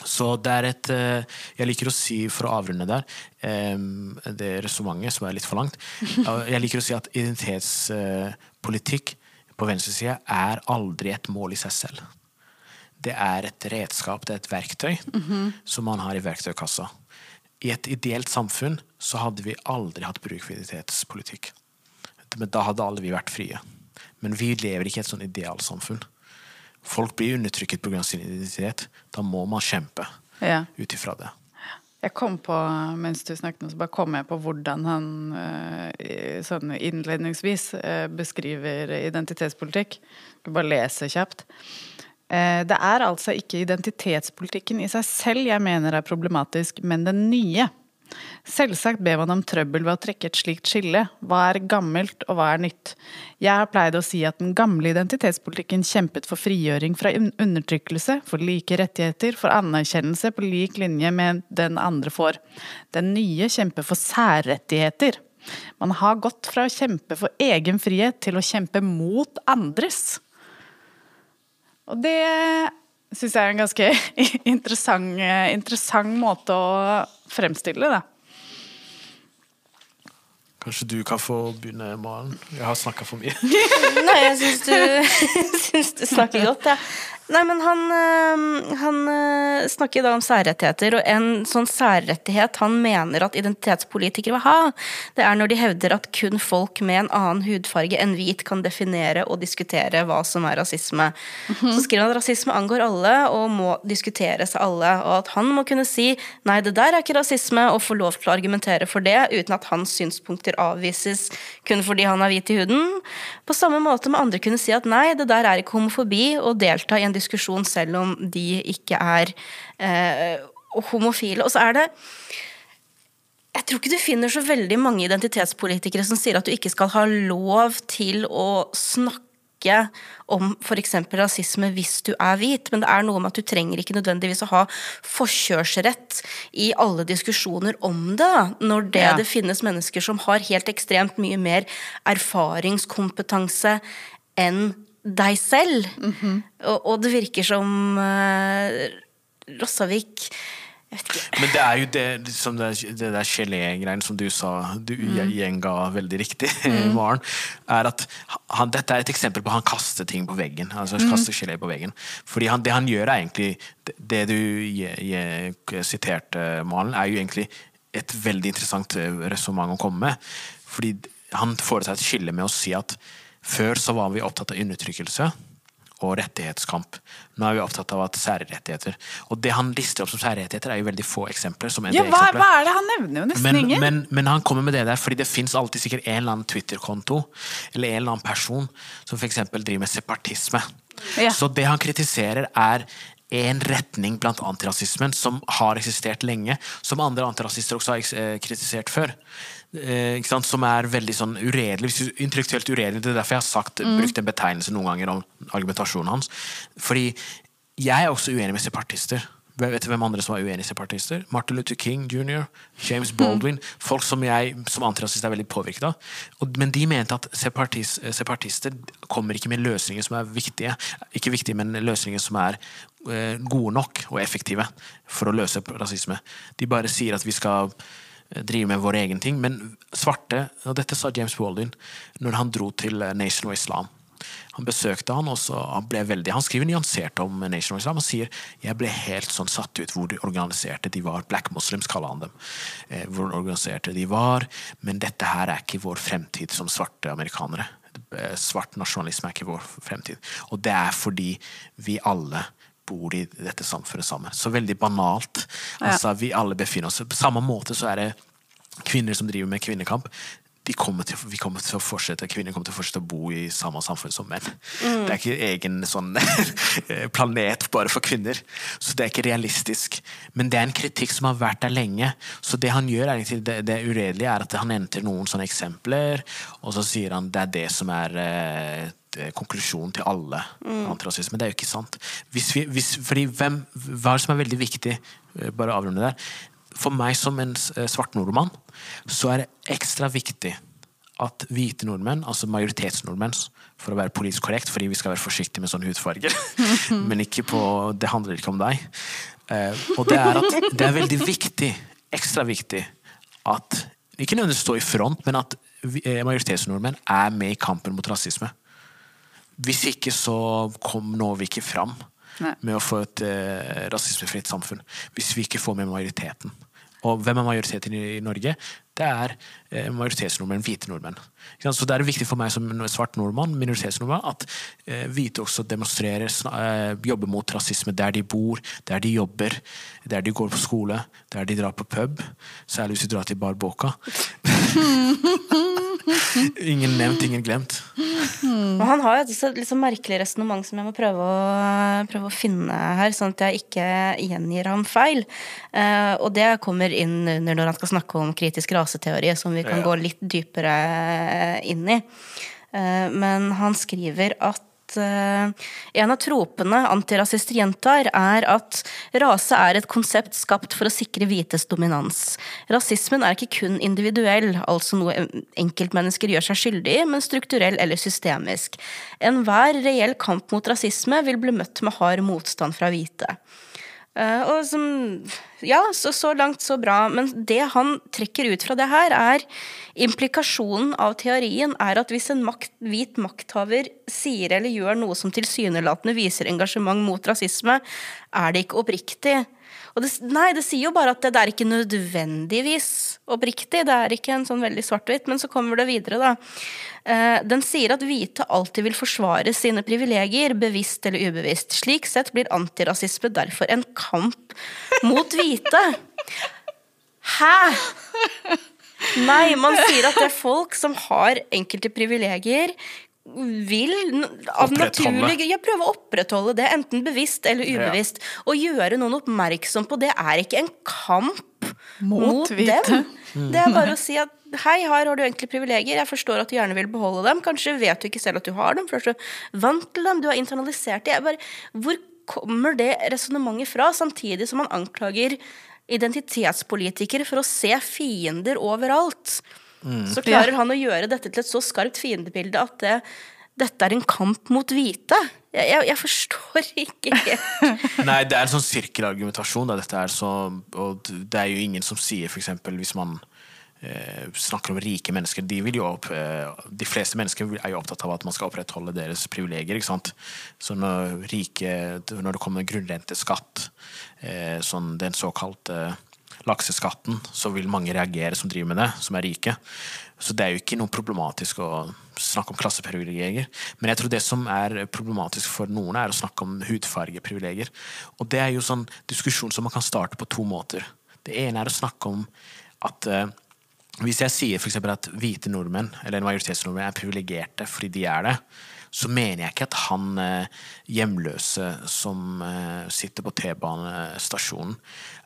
Så det er et eh, Jeg liker å si, for å avrunde der, det resonnementet som er litt for langt Jeg liker å si at identitetspolitikk på venstresida er aldri et mål i seg selv. Det er et redskap, det er et verktøy, mm -hmm. som man har i verktøykassa. I et ideelt samfunn så hadde vi aldri hatt bruk for identitetspolitikk. Men da hadde alle vi vært frie. Men vi lever ikke i et sånn idealsamfunn folk blir undertrykket pga. sin identitet, da må man kjempe ja. ut ifra det. Jeg kom på, mens du snakket, så bare kom jeg på hvordan han eh, sånn innledningsvis eh, beskriver identitetspolitikk. Skal bare lese kjapt. Eh, det er altså ikke identitetspolitikken i seg selv jeg mener er problematisk, men den nye. Selvsagt ber man om trøbbel ved å trekke et slikt skille. Hva er gammelt, og hva er nytt? Jeg har pleid å si at den gamle identitetspolitikken kjempet for frigjøring fra undertrykkelse, for like rettigheter, for anerkjennelse på lik linje med den andre får. Den nye kjemper for særrettigheter. Man har gått fra å kjempe for egen frihet til å kjempe mot andres. Og det syns jeg er en ganske interessant, interessant måte å fremstille det. Kanskje du kan få begynne, Maren? Jeg har snakka for mye. Nei, jeg syns du, du snakker godt, jeg. Ja. Nei, men han, øh, han øh, snakker da om særrettigheter, og en sånn særrettighet han mener at identitetspolitikere vil ha, det er når de hevder at kun folk med en annen hudfarge enn hvit kan definere og diskutere hva som er rasisme. Mm -hmm. Så skriver han at rasisme angår alle og må diskuteres av alle, og at han må kunne si nei, det der er ikke rasisme, og få lov til å argumentere for det uten at hans synspunkter avvises kun fordi han er hvit i huden. På samme måte må andre kunne si at nei, det der er ikke homofobi, og delta i en diskusjon selv om de ikke er eh, homofile. Og så er det jeg tror ikke du finner så veldig mange identitetspolitikere som sier at du ikke skal ha lov til å snakke om f.eks. rasisme hvis du er hvit, men det er noe med at du trenger ikke nødvendigvis å ha forkjørsrett i alle diskusjoner om det, når det, ja. det finnes mennesker som har helt ekstremt mye mer erfaringskompetanse enn deg selv. Mm -hmm. og, og, det virker som uh, Rossavik men det er jo det, liksom det, det der gelégreiene som du sa, du mm. gjenga veldig riktig, mm. Maren, er at han, dette er et eksempel på at han kaster ting på veggen. altså mm. kaster gelé på veggen. Fordi han, det han gjør, er egentlig Det du je, je, siterte, Malen, er jo egentlig et veldig interessant eh, resonnement å komme med. Fordi han foretar et skille med å si at før så var vi opptatt av undertrykkelse og rettighetskamp. Nå er vi opptatt av at særrettigheter. Og det han lister opp som særrettigheter, er jo veldig få eksempler. ja, hva, hva, er det han nevner jo nesten men, ingen? Men, men, han kommer med det der fordi det fins alltid sikkert en eller annen Twitter-konto eller en eller annen person som f.eks. driver med separatisme. Ja. Så det han kritiserer, er en retning blant antirasismen som har eksistert lenge, som andre antirasister også har eh, kritisert før som er veldig sånn uredelig. Intellektuelt uredelig. Det er derfor jeg har sagt, mm. brukt en betegnelse noen ganger om argumentasjonen hans. Fordi jeg er også uenig med separatister. Vet du hvem andre som var uenige separatister? Martin Luther King jr., James mm. Baldwin. Mm. Folk som jeg som antirasist er veldig påvirket av. Men de mente at separatist, separatister kommer ikke med løsninger som er viktige. Ikke viktige, men løsninger som er uh, gode nok og effektive for å løse rasisme. De bare sier at vi skal drive med vår egen ting. Men svarte, og dette sa James Baldwin når han dro til eh, Nation of Islam. Han besøkte han, og han ble veldig, han skriver nyansert om Nation of Islam. Han sier jeg ble helt sånn satt ut hvor de organiserte de var. Black Muslims kaller han dem. Eh, hvor organiserte de var. Men dette her er ikke vår fremtid som svarte amerikanere. Eh, svart nasjonalisme er ikke vår fremtid. Og det er fordi vi alle bor i dette samfunnet sammen. Så veldig banalt. Altså, Vi alle befinner oss På samme måte så er det kvinner som driver med kvinnekamp. Kommer til, vi kommer til å fortsette, Kvinner kommer til å fortsette å bo i samme samfunn som menn. Mm. Det er ikke egen sånn planet bare for kvinner. Så det er ikke realistisk. Men det er en kritikk som har vært der lenge. Så det han gjør, er det, det uredelige, er at han entrer noen sånne eksempler, og så sier han det er det som er eh, Eh, konklusjonen til alle mm. antirasisme. Det er jo ikke sant. Hvis vi, hvis, fordi hvem, Hva som er veldig viktig? Eh, bare avrunde der. For meg som en eh, svart nordmann, så er det ekstra viktig at hvite nordmenn, altså majoritetsnordmenn, for å være politisk korrekt, fordi vi skal være forsiktige med sånne hudfarger, men ikke på, det handler ikke om deg. og det er at det er veldig viktig, ekstra viktig, at ikke nødvendigvis stå i front, men at majoritetsnordmenn er med i kampen mot rasisme. Hvis ikke så kom, når vi ikke fram Nei. med å få et eh, rasismefritt samfunn. Hvis vi ikke får med majoriteten. Og hvem er majoriteten i, i Norge? Det er eh, majoritetsnordmenn, hvite nordmenn. Så det er viktig for meg som svart nordmann, minoritetsnordmann, at eh, hvite også demonstrerer, jobber mot rasisme der de bor, der de jobber, der de går på skole, der de drar på pub. Særlig hvis de drar til Bar Boka. ingen nevnt, ingen glemt. Og han har et litt sånn merkelig resonnement som jeg må prøve å, prøve å, finne her, sånn at jeg ikke gjengir ham feil. Uh, og det kommer inn under når han skal snakke om kritisk raseteori, som vi kan ja. gå litt dypere inn i. Uh, men han skriver at uh, en av tropene antirasister gjentar, er at rase er et konsept skapt for å sikre hvites dominans. Rasismen er ikke kun individuell, altså noe enkeltmennesker gjør seg skyldig i, men strukturell eller systemisk. Enhver reell kamp mot rasisme vil bli møtt med hard motstand fra hvite. Uh, og som Ja, så, så, langt, så bra. Men det han trekker ut fra det her, er implikasjonen av teorien er at hvis en makt, hvit makthaver sier eller gjør noe som tilsynelatende viser engasjement mot rasisme, er det ikke oppriktig. Og det, nei, det sier jo bare at det, det, er ikke nødvendigvis oppriktig. Det er ikke en sånn veldig svart-hvitt. Men så kommer det videre, da. Eh, den sier at hvite alltid vil forsvare sine privilegier, bevisst eller ubevisst. Slik sett blir antirasisme derfor en kamp mot hvite. Hæ?! Nei, man sier at det er folk som har enkelte privilegier, vil av naturlige ja, prøve å opprettholde det, enten bevisst eller ubevisst. Ja. Og gjøre noen oppmerksom på det er ikke en kamp mot, mot dem. Det er bare å si at hei, her har du egentlig privilegier, jeg forstår at du gjerne vil beholde dem. Kanskje vet du ikke selv at du har dem, for du er så vant til dem, du har internalisert det. Bare, hvor kommer det resonnementet fra, samtidig som man anklager identitetspolitikere for å se fiender overalt? Mm. Så klarer han å gjøre dette til et så skarpt fiendebilde at det, dette er en kamp mot hvite. Jeg, jeg, jeg forstår ikke helt. Nei, det er en sånn sirkelargumentasjon. Dette er så, og det er jo ingen som sier f.eks. hvis man eh, snakker om rike mennesker de, vil jo opp, eh, de fleste mennesker er jo opptatt av at man skal opprettholde deres privilegier. ikke sant? Så når, rike, når det kommer grunnrenteskatt, eh, sånn den såkalte lakseskatten, så vil mange reagere som driver med det, som er rike. Så det er jo ikke noe problematisk å snakke om klasseprivilegier. Men jeg tror det som er problematisk for noen, er å snakke om hudfargeprivilegier. Og det er jo sånn diskusjon som man kan starte på to måter. Det ene er å snakke om at uh, hvis jeg sier for at hvite nordmenn, eller majoritetsnordmenn, er privilegerte fordi de er det, så mener jeg ikke at han eh, hjemløse som eh, sitter på T-banestasjonen,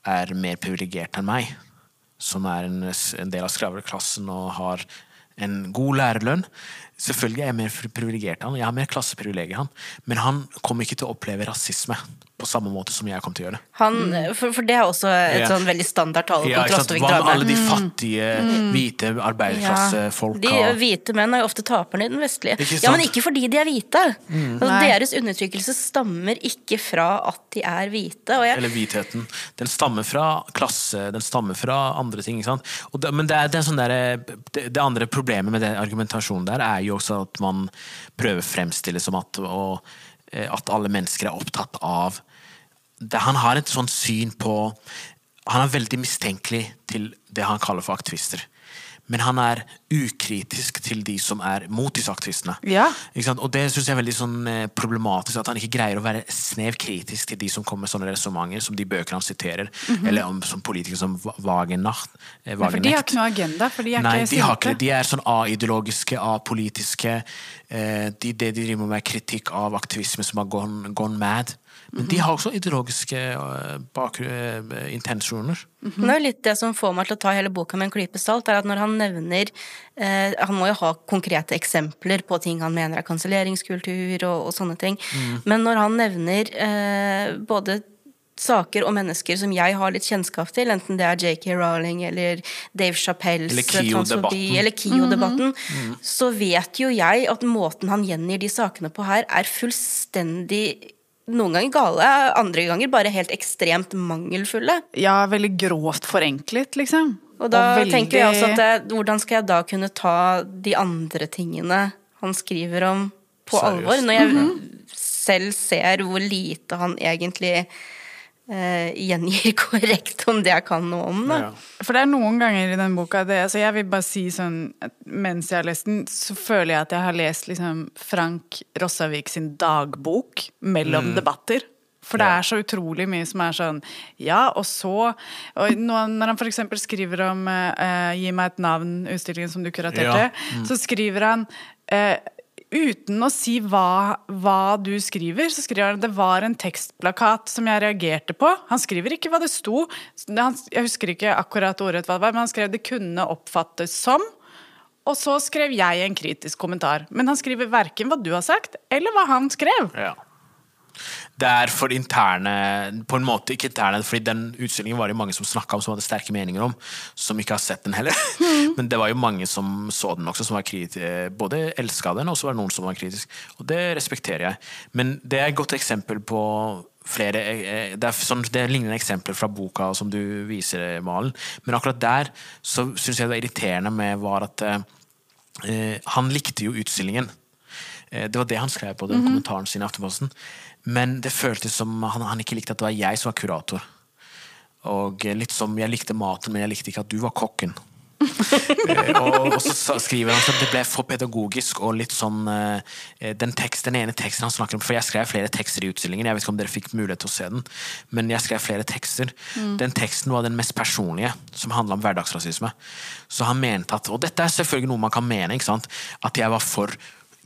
er mer privilegert enn meg. Som er en, del av skravleklassen og har en god lærerlønn. Selvfølgelig er jeg mer privilegert enn han, jeg har mer klasseprivilegier enn han, men han kommer ikke til å oppleve rasisme på samme måte som jeg kom til å gjøre. Han, for, for, det er også et ja. sånn veldig standard tale ja, Hva med alle de mm. fattige, mm. hvite arbeiderklassefolka? Ja. De hvite menn er jo ofte taperne i den vestlige. Ja, Men ikke fordi de er hvite. Mm. Altså, deres undertrykkelse stammer ikke fra at de er hvite. Jeg... Eller hvitheten. Den stammer fra klasse, den stammer fra andre ting. Det, men det, er, det, er sånn der, det, det, andre problemet med den argumentasjonen der er jo også at man prøver å fremstille som at og, at alle mennesker er opptatt av det, Han har et sånt syn på Han er veldig mistenkelig til det han kaller for aktivister. Men han er ukritisk til de som er mot disse aktivistene. Ja. Og det synes jeg er veldig sånn eh, problematisk, at han ikke greier å være snev kritisk til de som kommer med sånne resonnementer, som de bøker han siterer, mm -hmm. eller om, som politikere som Wagenacht. Eh, for de har ikke noe agenda? for de er Nei, ikke de, har ikke, de er sånn a-ideologiske, a-politiske. Eh, de, de driver med er kritikk av aktivisme som har gone, gone mad. Men de har også ideologiske eh, eh, intensjoner. Mm -hmm. Det er litt det som får meg til å ta hele boka med en klype salt, er at når han nevner eh, Han må jo ha konkrete eksempler på ting han mener er kanselleringskultur og, og, sånne ting. Mm. Men når han nevner eh, både saker og mennesker som jeg har litt kjennskap til, enten det er JK Rowling eller Dave Chappelles Eller KIO-debatten, KIO mm -hmm. så vet jo jeg at måten han gjengir de sakene på her, er fullstendig noen ganger gale, andre ganger bare helt ekstremt mangelfulle. Ja, veldig grovt forenklet, liksom. Og da og veldig... tenker jeg også at hvordan skal jeg da kunne ta de andre tingene han skriver om, på Seriøst. alvor, når jeg mm -hmm. selv ser hvor lite han egentlig uh, gjengir korrekt om det jeg kan noe om. Da. Ja. For det er noen ganger i den boka det, altså Jeg vil bare si sånn Mens jeg har lest den, så føler jeg at jeg har lest liksom Frank Rossavik sin dagbok mellom mm. debatter. For det er så utrolig mye som er sånn Ja, og så og Når han f.eks. skriver om uh, 'Gi meg et navn', utstillingen som du kuraterte, ja. mm. så skriver han uh, uten å si hva, hva, du skriver, så skriver han at det var en tekstplakat som jeg reagerte på. Han skriver ikke hva det sto. Jeg husker ikke akkurat ordrett hva det var, men han skrev det kunne oppfattes som. og så skrev jeg en kritisk kommentar. Men han skriver verken hva du har sagt, eller hva han skrev. Ja. Det er for interne På en måte ikke interne, fordi den utstillingen var det mange som snakka om, som hadde sterke meninger om, som ikke har sett den heller. Men det var jo mange som så den også, som var kritiske. Både elska den, og så var det noen som var kritisk. Og det respekterer jeg. Men det er et godt eksempel på flere eh, Det er, sånn, det er lignende eksempler fra boka som du viser, Malen. Men akkurat der så syns jeg det var irriterende med var at eh, eh, han likte jo utstillingen. Eh, Det var det han skrev på den kommentaren sin i Aftenposten. Men det føltes som han, han ikke likte at det var jeg som var kurator. Og litt som jeg likte maten, men jeg likte ikke at du var kokken. Eh, og, og så skriver han at det ble for pedagogisk og litt sånn eh, den, tekst, den ene teksten han snakker om For jeg skrev flere tekster i utstillingen, jeg vet ikke om dere fikk mulighet til å se den. Men jeg skrev flere tekster. Den teksten var den mest personlige, som handla om hverdagsrasisme. Så han mente at Og dette er selvfølgelig noe man kan mene? At jeg var for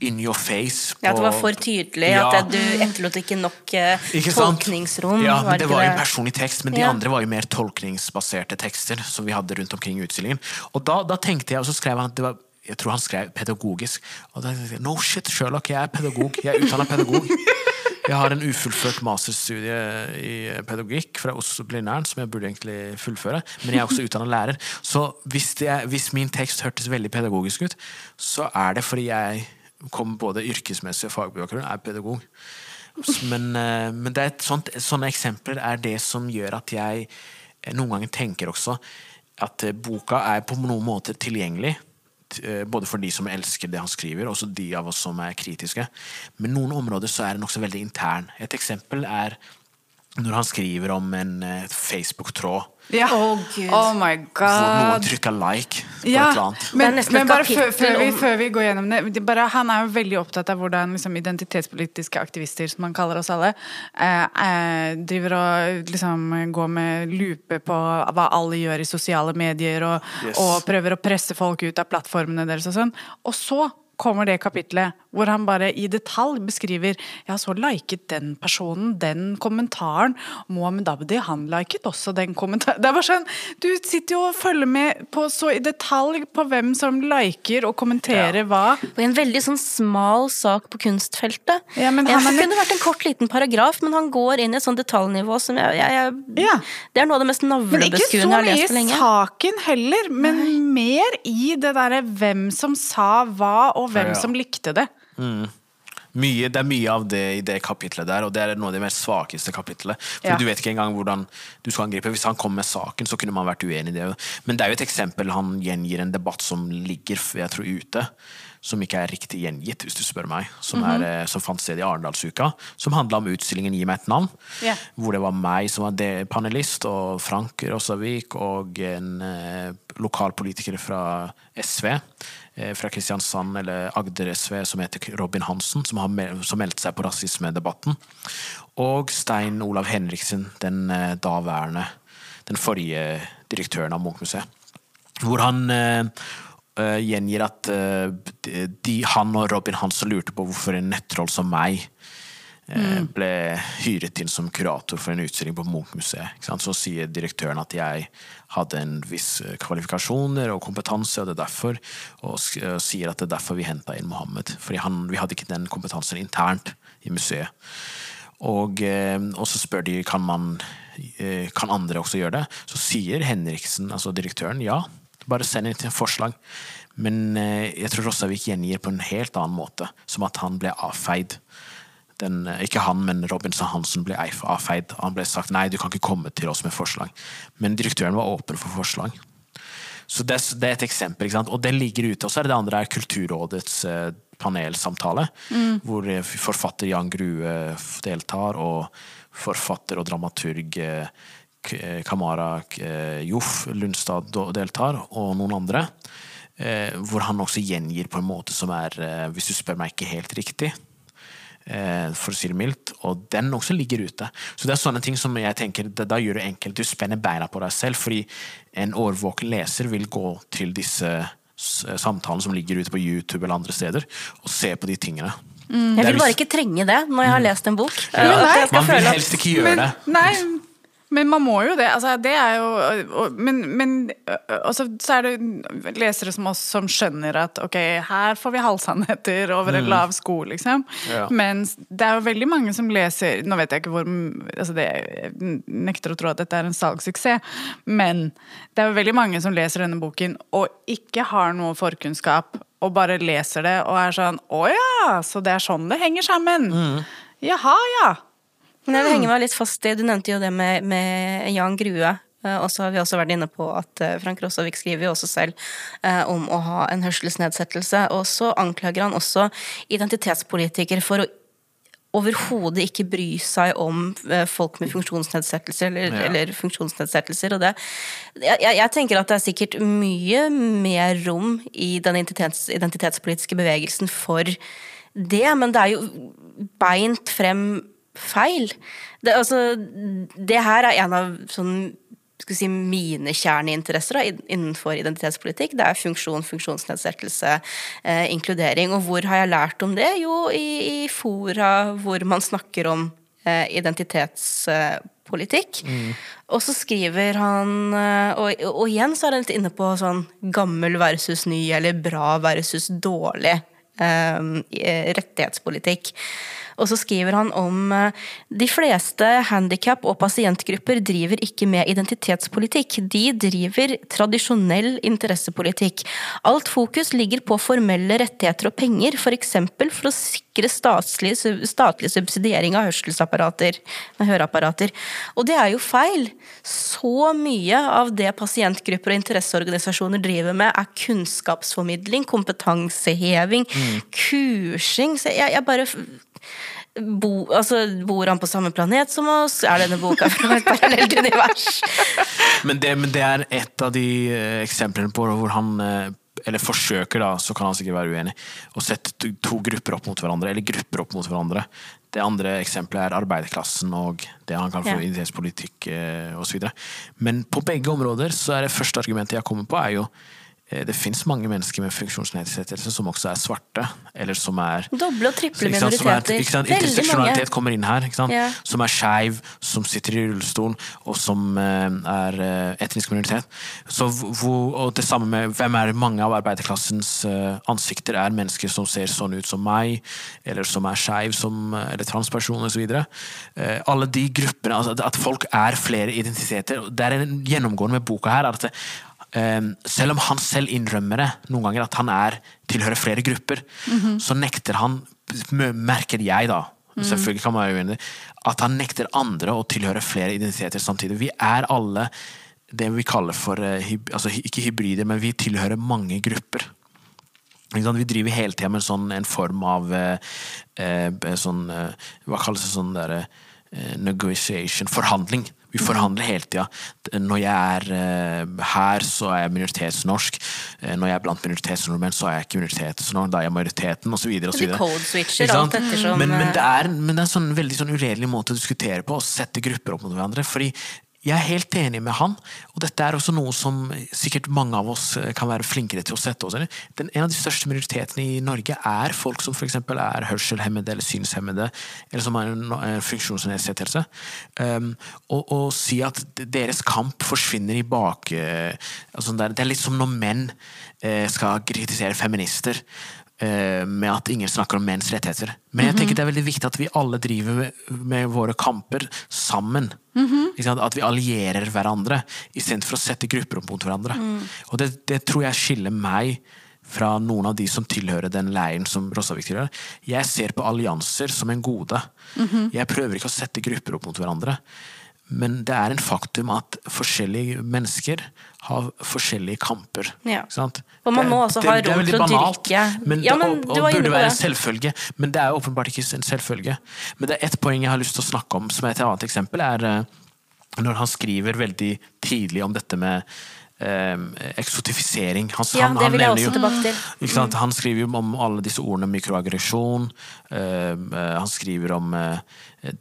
in your face. Ja, det var for tydelig, Ja. at du etterlot ikke nok eh, ikke tolkningsrom. Ja, var det var jo en personlig tekst, men de Ja. andre var jo mer tolkningsbaserte tekster som vi hadde rundt omkring i utstillingen. Og da, da tenkte jeg, og så skrev han at det var jeg tror han skrev pedagogisk. Og da tenkte jeg, No shit, Sherlock, jeg er pedagog. Jeg er utdanna pedagog. Jeg har en ufullført masterstudie i pedagogikk fra Oslo Blindern, som jeg burde egentlig fullføre. Men jeg er også utdanna lærer. Så hvis, det, hvis min tekst hørtes veldig pedagogisk ut, så er det fordi jeg kom både yrkesmessig og fagbakgrunn, er pedagog. Men, eh, men sånt, sånne eksempler er det som gjør at jeg eh, noen ganger tenker også at eh, boka er på noen måter tilgjengelig. Både for de som elsker det han skriver, og de av oss som er kritiske. Men noen områder så er den også veldig intern. Et eksempel er når han skriver om en Facebook-tråd Ja. Gud. Oh my god. noen trykker like på Ja, et eller annet. Men, men bare før, før, vi, før vi går gjennom det, det bare, Han er jo veldig opptatt av hvordan liksom, identitetspolitiske aktivister, som han kaller oss alle, eh, eh, driver og liksom går med lupe på hva alle gjør i sosiale medier, og, Yes. og prøver å presse folk ut av plattformene deres og sånn. Og så kommer det kapitlet hvor han bare i detalj beskriver Ja, så liket den personen den kommentaren. Mohammed Abdi, han liket også den kommentaren. Det er bare sånn, Du sitter jo og følger med på så i detalj på hvem som liker og kommenterer Ja. hva. Og i en veldig sånn smal sak på kunstfeltet. Ja, men han det kunne vært en kort, liten paragraf, men han går inn i et sånt detaljnivå som jeg, jeg, jeg Ja. Det er noe av det mest Men ikke så navlebeskuende jeg har lest på i mye saken heller, men mer i det derre hvem som sa hva, og hvem som likte det. Mye, det er mye av det i det kapitlet der, og det er noe av det mest svakeste kapitlet. For Ja. du vet ikke engang hvordan du skal angripe. Hvis han kom med saken, så kunne man vært uenig i det. Men det er jo et eksempel. Han gjengir en debatt som ligger jeg tror, ute. Som ikke er riktig gjengitt, hvis du spør meg. Som, er, eh, som fant sted i Arendalsuka. Som handla om utstillingen Gi meg et navn. Ja. Hvor det var meg som var panelist, og Frank Rossavik og en eh, lokalpolitiker fra SV. Eh, Fra Kristiansand eller Agder SV som heter Robin Hansen, som, har som meldte seg på rasismedebatten. Og Stein Olav Henriksen, den eh, daværende Den forrige direktøren av Munchmuseet. Hvor han eh, gjengir at uh, de, han og Robin Hansen lurte på hvorfor en nettroll som meg eh, ble hyret inn som kurator for en utstilling på Munch-museet. Så sier direktøren at jeg hadde en viss eh, kvalifikasjoner og kompetanse, og det er derfor, og eh, sier at det er derfor vi henta inn Mohammed. Fordi vi hadde ikke den kompetansen internt i museet. Og, og så spør de kan man kan andre også gjøre det. Så sier Henriksen, altså direktøren, ja. Bare send inn et forslag. Men jeg tror Rossavik gjengir på en helt annen måte, som at han ble avfeid. Den, eh, ikke han, men Robinson Hansen ble avfeid. Han ble sagt nei, du kan ikke komme til oss med forslag. Men direktøren var åpen for forslag. Så det, det er et eksempel. ikke sant? Og den ligger ute. Og så er det det andre er Kulturrådets eh, panelsamtale, hvor eh, forfatter Jan Grue deltar, og forfatter og dramaturg eh, eh, Kamara eh, Joff Lundstad deltar, og noen andre. Eh, hvor han også gjengir på en måte som er, eh, hvis du spør meg, ikke helt riktig eh, for å si det mildt, og den også ligger ute. Så det er sånne ting som jeg tenker, da, gjør det enkelt. Du spenner beina på deg selv, fordi en årvåken leser vil gå til disse s- samtalene som ligger ute på YouTube eller andre steder, og se på de tingene. Jeg er vil bare ikke trenge det når jeg har lest en bok. Ja, At man vil helst ikke gjøre Men, det. nei, Men man må jo det. Altså, det er jo Men, men også, så er det lesere som oss som skjønner at ok, her får vi halvsannheter over en lav sko, liksom. Ja. Men det er jo veldig mange som leser Nå vet jeg ikke hvor altså det, Jeg nekter å tro at dette er en salgssuksess, men det er jo veldig mange som leser denne boken og ikke har noe forkunnskap, og bare leser det og er sånn Å ja, så det er sånn det henger sammen. Jaha, ja. Men jeg vil henge meg litt fast i Du nevnte jo det med, med Jan Grue. eh, Og så har vi også vært inne på at eh, Frank Rossavik skriver jo også selv eh, om å ha en hørselsnedsettelse. Og så anklager han også identitetspolitikere for å overhodet ikke bry seg om eh, folk med funksjonsnedsettelser eller, Ja. eller funksjonsnedsettelser. Og det, jeg, jeg- jeg tenker at det er sikkert mye mer rom i den identitets, identitetspolitiske bevegelsen for det, men det er jo beint frem feil. Det, altså, det her er en av sånn skal si, mine kjerneinteresser da, innenfor identitetspolitikk. Det er funksjon, funksjonsnedsettelse, eh, inkludering. Og hvor har jeg lært om det? Jo, i, i fora hvor man snakker om eh, identitetspolitikk. Og så skriver han eh, og, og igjen så er han litt inne på sånn gammel versus ny, eller bra versus dårlig eh, rettighetspolitikk. Og så skriver han om eh, de fleste handikap- og pasientgrupper driver ikke med identitetspolitikk. De driver tradisjonell interessepolitikk. Alt fokus ligger på formelle rettigheter og penger, f.eks. For, for å sikre statlig, statlig subsidiering av hørselsapparater, høreapparater. Og det er jo feil. Så mye av det pasientgrupper og interesseorganisasjoner driver med, er kunnskapsformidling, kompetanseheving, kursing. Så jeg, jeg bare Bo, altså, bor han på samme planet som oss? Er denne boka fra et parallelt univers? Men det, men det er et av de eh, eksemplene på hvor han eh, eller forsøker, da, så kan han sikkert være uenig, å sette to- to grupper opp mot hverandre, eller grupper opp mot hverandre. Det andre eksempelet er arbeiderklassen og det han kaller for Ja. identitetspolitikk eh, osv. Men på begge områder så er det første argumentet jeg kommer på, er jo det fins mange mennesker med funksjonsnedsettelse som også er svarte, eller som er Doble og triple er- minoriteter. Interseksjonalitet kommer inn her. Ja. Som er skeiv, som sitter i rullestol, og som eh, er eh, etnisk minoritet. Så og det samme med hvem er mange av arbeiderklassens eh, ansikter er mennesker som ser sånn ut som meg, eller som er skeiv, som- eller transperson osv. Alle de gruppene, altså at folk er flere identiteter. Det er en gjennomgående med boka her. at det, Eh, selv om han selv innrømmer det noen ganger at han er, tilhører flere grupper, så nekter han, merker jeg da, selvfølgelig kan man være uenig, at han nekter andre å tilhøre flere identiteter samtidig. Vi er alle det vi kaller for, eh, altså ikke hybrider, men vi tilhører mange grupper. Vi driver hele tida med sånn, en form av eh, eh, sånn, eh, Hva kalles det sånn der, negotiation? Forhandling. Vi forhandler hele tida. Når jeg er eh, her, så er jeg minoritetsnorsk. Eh, når jeg er blant minoritetsnordmenn, så er jeg ikke minoritetsnorsk. Da er jeg majoriteten, osv. Men, men eh, det er, men det er en sånn veldig sånn uredelig måte å diskutere på, å sette grupper opp mot hverandre. fordi jeg er helt enig med han, og dette er også noe som sikkert mange av oss eh, kan være flinkere til å sette oss inn i. En av de største minoritetene i Norge er folk som f.eks. er hørselshemmede eller synshemmede, eller som har en, en funksjonsnedsettelse. Um, og, og si at deres kamp forsvinner i bak... Uh, altså det, er, litt som når menn uh, skal kritisere feminister eh, med at ingen snakker om menns rettigheter. Men jeg tenker det er veldig viktig at vi alle driver med, med våre kamper sammen. Mm -hmm. At vi allierer hverandre istedenfor å sette grupper opp mot hverandre. Og det, det tror jeg skiller meg fra noen av de som tilhører den leiren som Rossavik tilhører. Jeg ser på allianser som en gode. Jeg prøver ikke å sette grupper opp mot hverandre. Men det er en faktum at forskjellige mennesker har forskjellige kamper. Ja. Sant? Og man må også ha det rom til å banalt, dyrke- Men, Ja, det- men og, du og var inne burde være en selvfølge. Men det er åpenbart ikke en selvfølge. Men det er ett poeng jeg har lyst til å snakke om, som er et annet eksempel, er eh, når han skriver veldig tidlig om dette med eh, eksotifisering. Han, Ja, han, det vil jeg også tilbake til. Sant? Han skriver jo om alle disse ordene mikroaggresjon. eh, eh, han skriver om eh,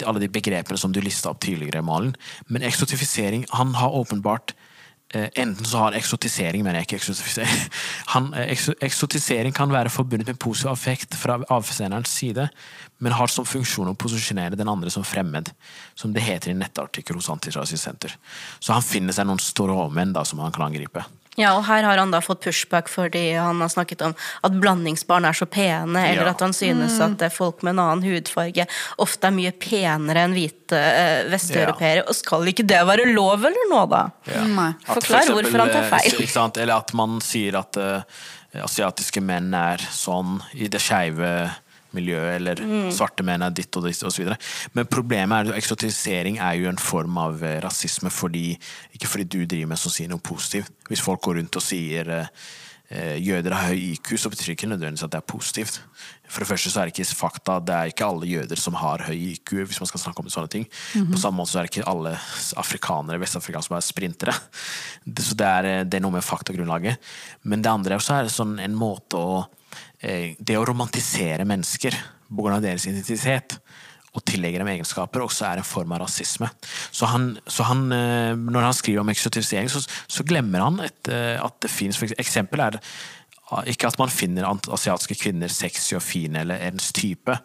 alle de begrepene som du lista opp tidligere, Malen. Men eksotifisering Han har åpenbart Enten så har eksotisering, mener jeg ikke eksotisering. Han, eh, eksotisering kan være forbundet med positiv affekt fra avsenderens side, men har som funksjon å posisjonere den andre som fremmed, som det heter i en nettartikkel hos Antirasistisk Senter. Så han finner seg noen stråmenn da, som han kan angripe. Ja, og her har han da fått pushback fordi han har snakket om at blandingsbarn er så pene, eller Ja. at han synes at eh, folk med en annen hudfarge ofte er mye penere enn hvite eh, vesteuropeere. Og skal ikke det være lov eller noe, da? Nei. Forklar for hvorfor han tar eh, feil. Ikke sant? Eller at man sier at uh, asiatiske menn er sånn i det skeive miljøet, eller Mm. svarte menn er ditt og ditt osv. Men problemet er at eksotisering er jo en form av eh, rasisme fordi Ikke fordi du driver med som sier noe positivt. Hvis folk går rundt og sier eh, eh, jøder har høy IQ, så betyr det ikke nødvendigvis at det er positivt. For det første så er det ikke fakta, det er ikke alle jøder som har høy IQ, hvis man skal snakke om sånne ting. På samme måte så er det ikke alle afrikanere, vestafrikanere som er sprintere. Det- Så det er, det er noe med faktagrunnlaget. Men det andre er også er det sånn en måte å Det å romantisere mennesker på grunn av deres identitet og tillegge dem egenskaper, også er en form av rasisme. Så han, så han eh, når han skriver om eksotifisering, så, så glemmer han et, eh, at det finnes Eksempel er ah, ikke at man finner asiatiske kvinner sexy og fine eller ens type.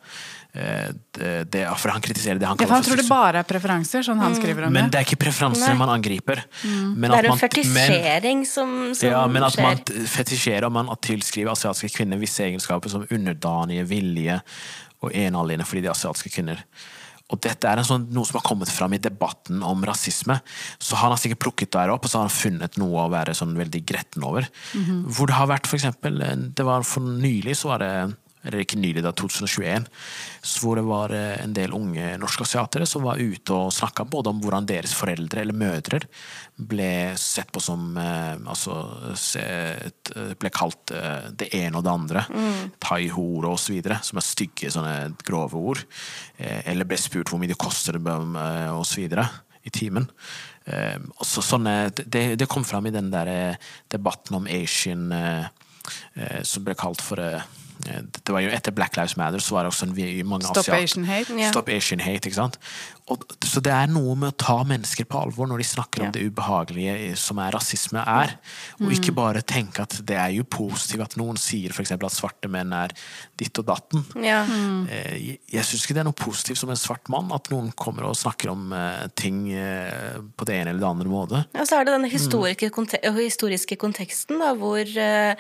Eh, Det, det, for han kritiserer det han Ja, for han tror det bare er preferanser, sånn han skriver om Men det. det er ikke preferanser Nei. man angriper. Men Det er en fetisjering som, som ja, men at man fetisjerer og man tilskriver asiatiske kvinner visse egenskaper som underdanige, villige og enalene fordi de er asiatiske kvinner. Og dette er en sånn, noe som har kommet fram i debatten om rasisme. Så han har sikkert plukket det opp, og så har han funnet noe å være sånn veldig gretten over. Hvor det har vært for eksempel, det var for nylig så var det eller ikke nylig, da 2021, så hvor det var eh, en del unge norske asiatere som var ute og snakka både om hvordan deres foreldre eller mødre ble sett på som eh, altså se, ble kalt eh, det ene og det andre. Og så videre, som er stygge, sånne grove ord. Eh, eller ble spurt hvor mye det koster eh, videre i timen. Eh, så, sånne, det, det kom fram i den der eh, debatten om Asian eh, eh, som ble kalt for eh, det var jo Etter Black Lives Matter så var det også en, mange Stop asiat- Asian hate. Yeah. Stop Asian hate, ikke sant? Og, så det er noe med å ta mennesker på alvor når de snakker Ja. om det ubehagelige som er rasisme er, og ikke Mm. bare tenke at det er jo positivt at noen sier for eksempel at svarte menn er ditt og datten. Ja. Eh, Jeg, jeg syns ikke det er noe positivt som en svart mann at noen kommer og snakker om uh, ting uh, på det ene eller det andre måte. Og så er det den historiske, konte historiske konteksten da, hvor eh,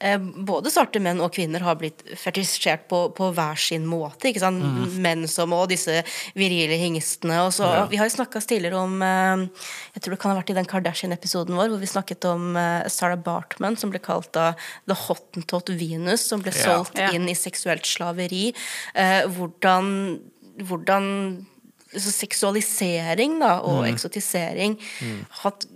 eh, både svarte menn og kvinner har blitt fetisjert på, på hver sin måte. Ikke sant? Menn som og disse virile hingstene. Og så, Ja. Vi har jo snakka tidligere om eh, Jeg tror det kan ha vært i den Kardashian-episoden vår, hvor vi snakket om eh, Sarah Bartman, som ble kalt da The Hottentot Venus, som ble solgt Ja. inn i seksuelt slaveri. Eh, hvordan hvordan så seksualisering da, og Mm. eksotisering hatt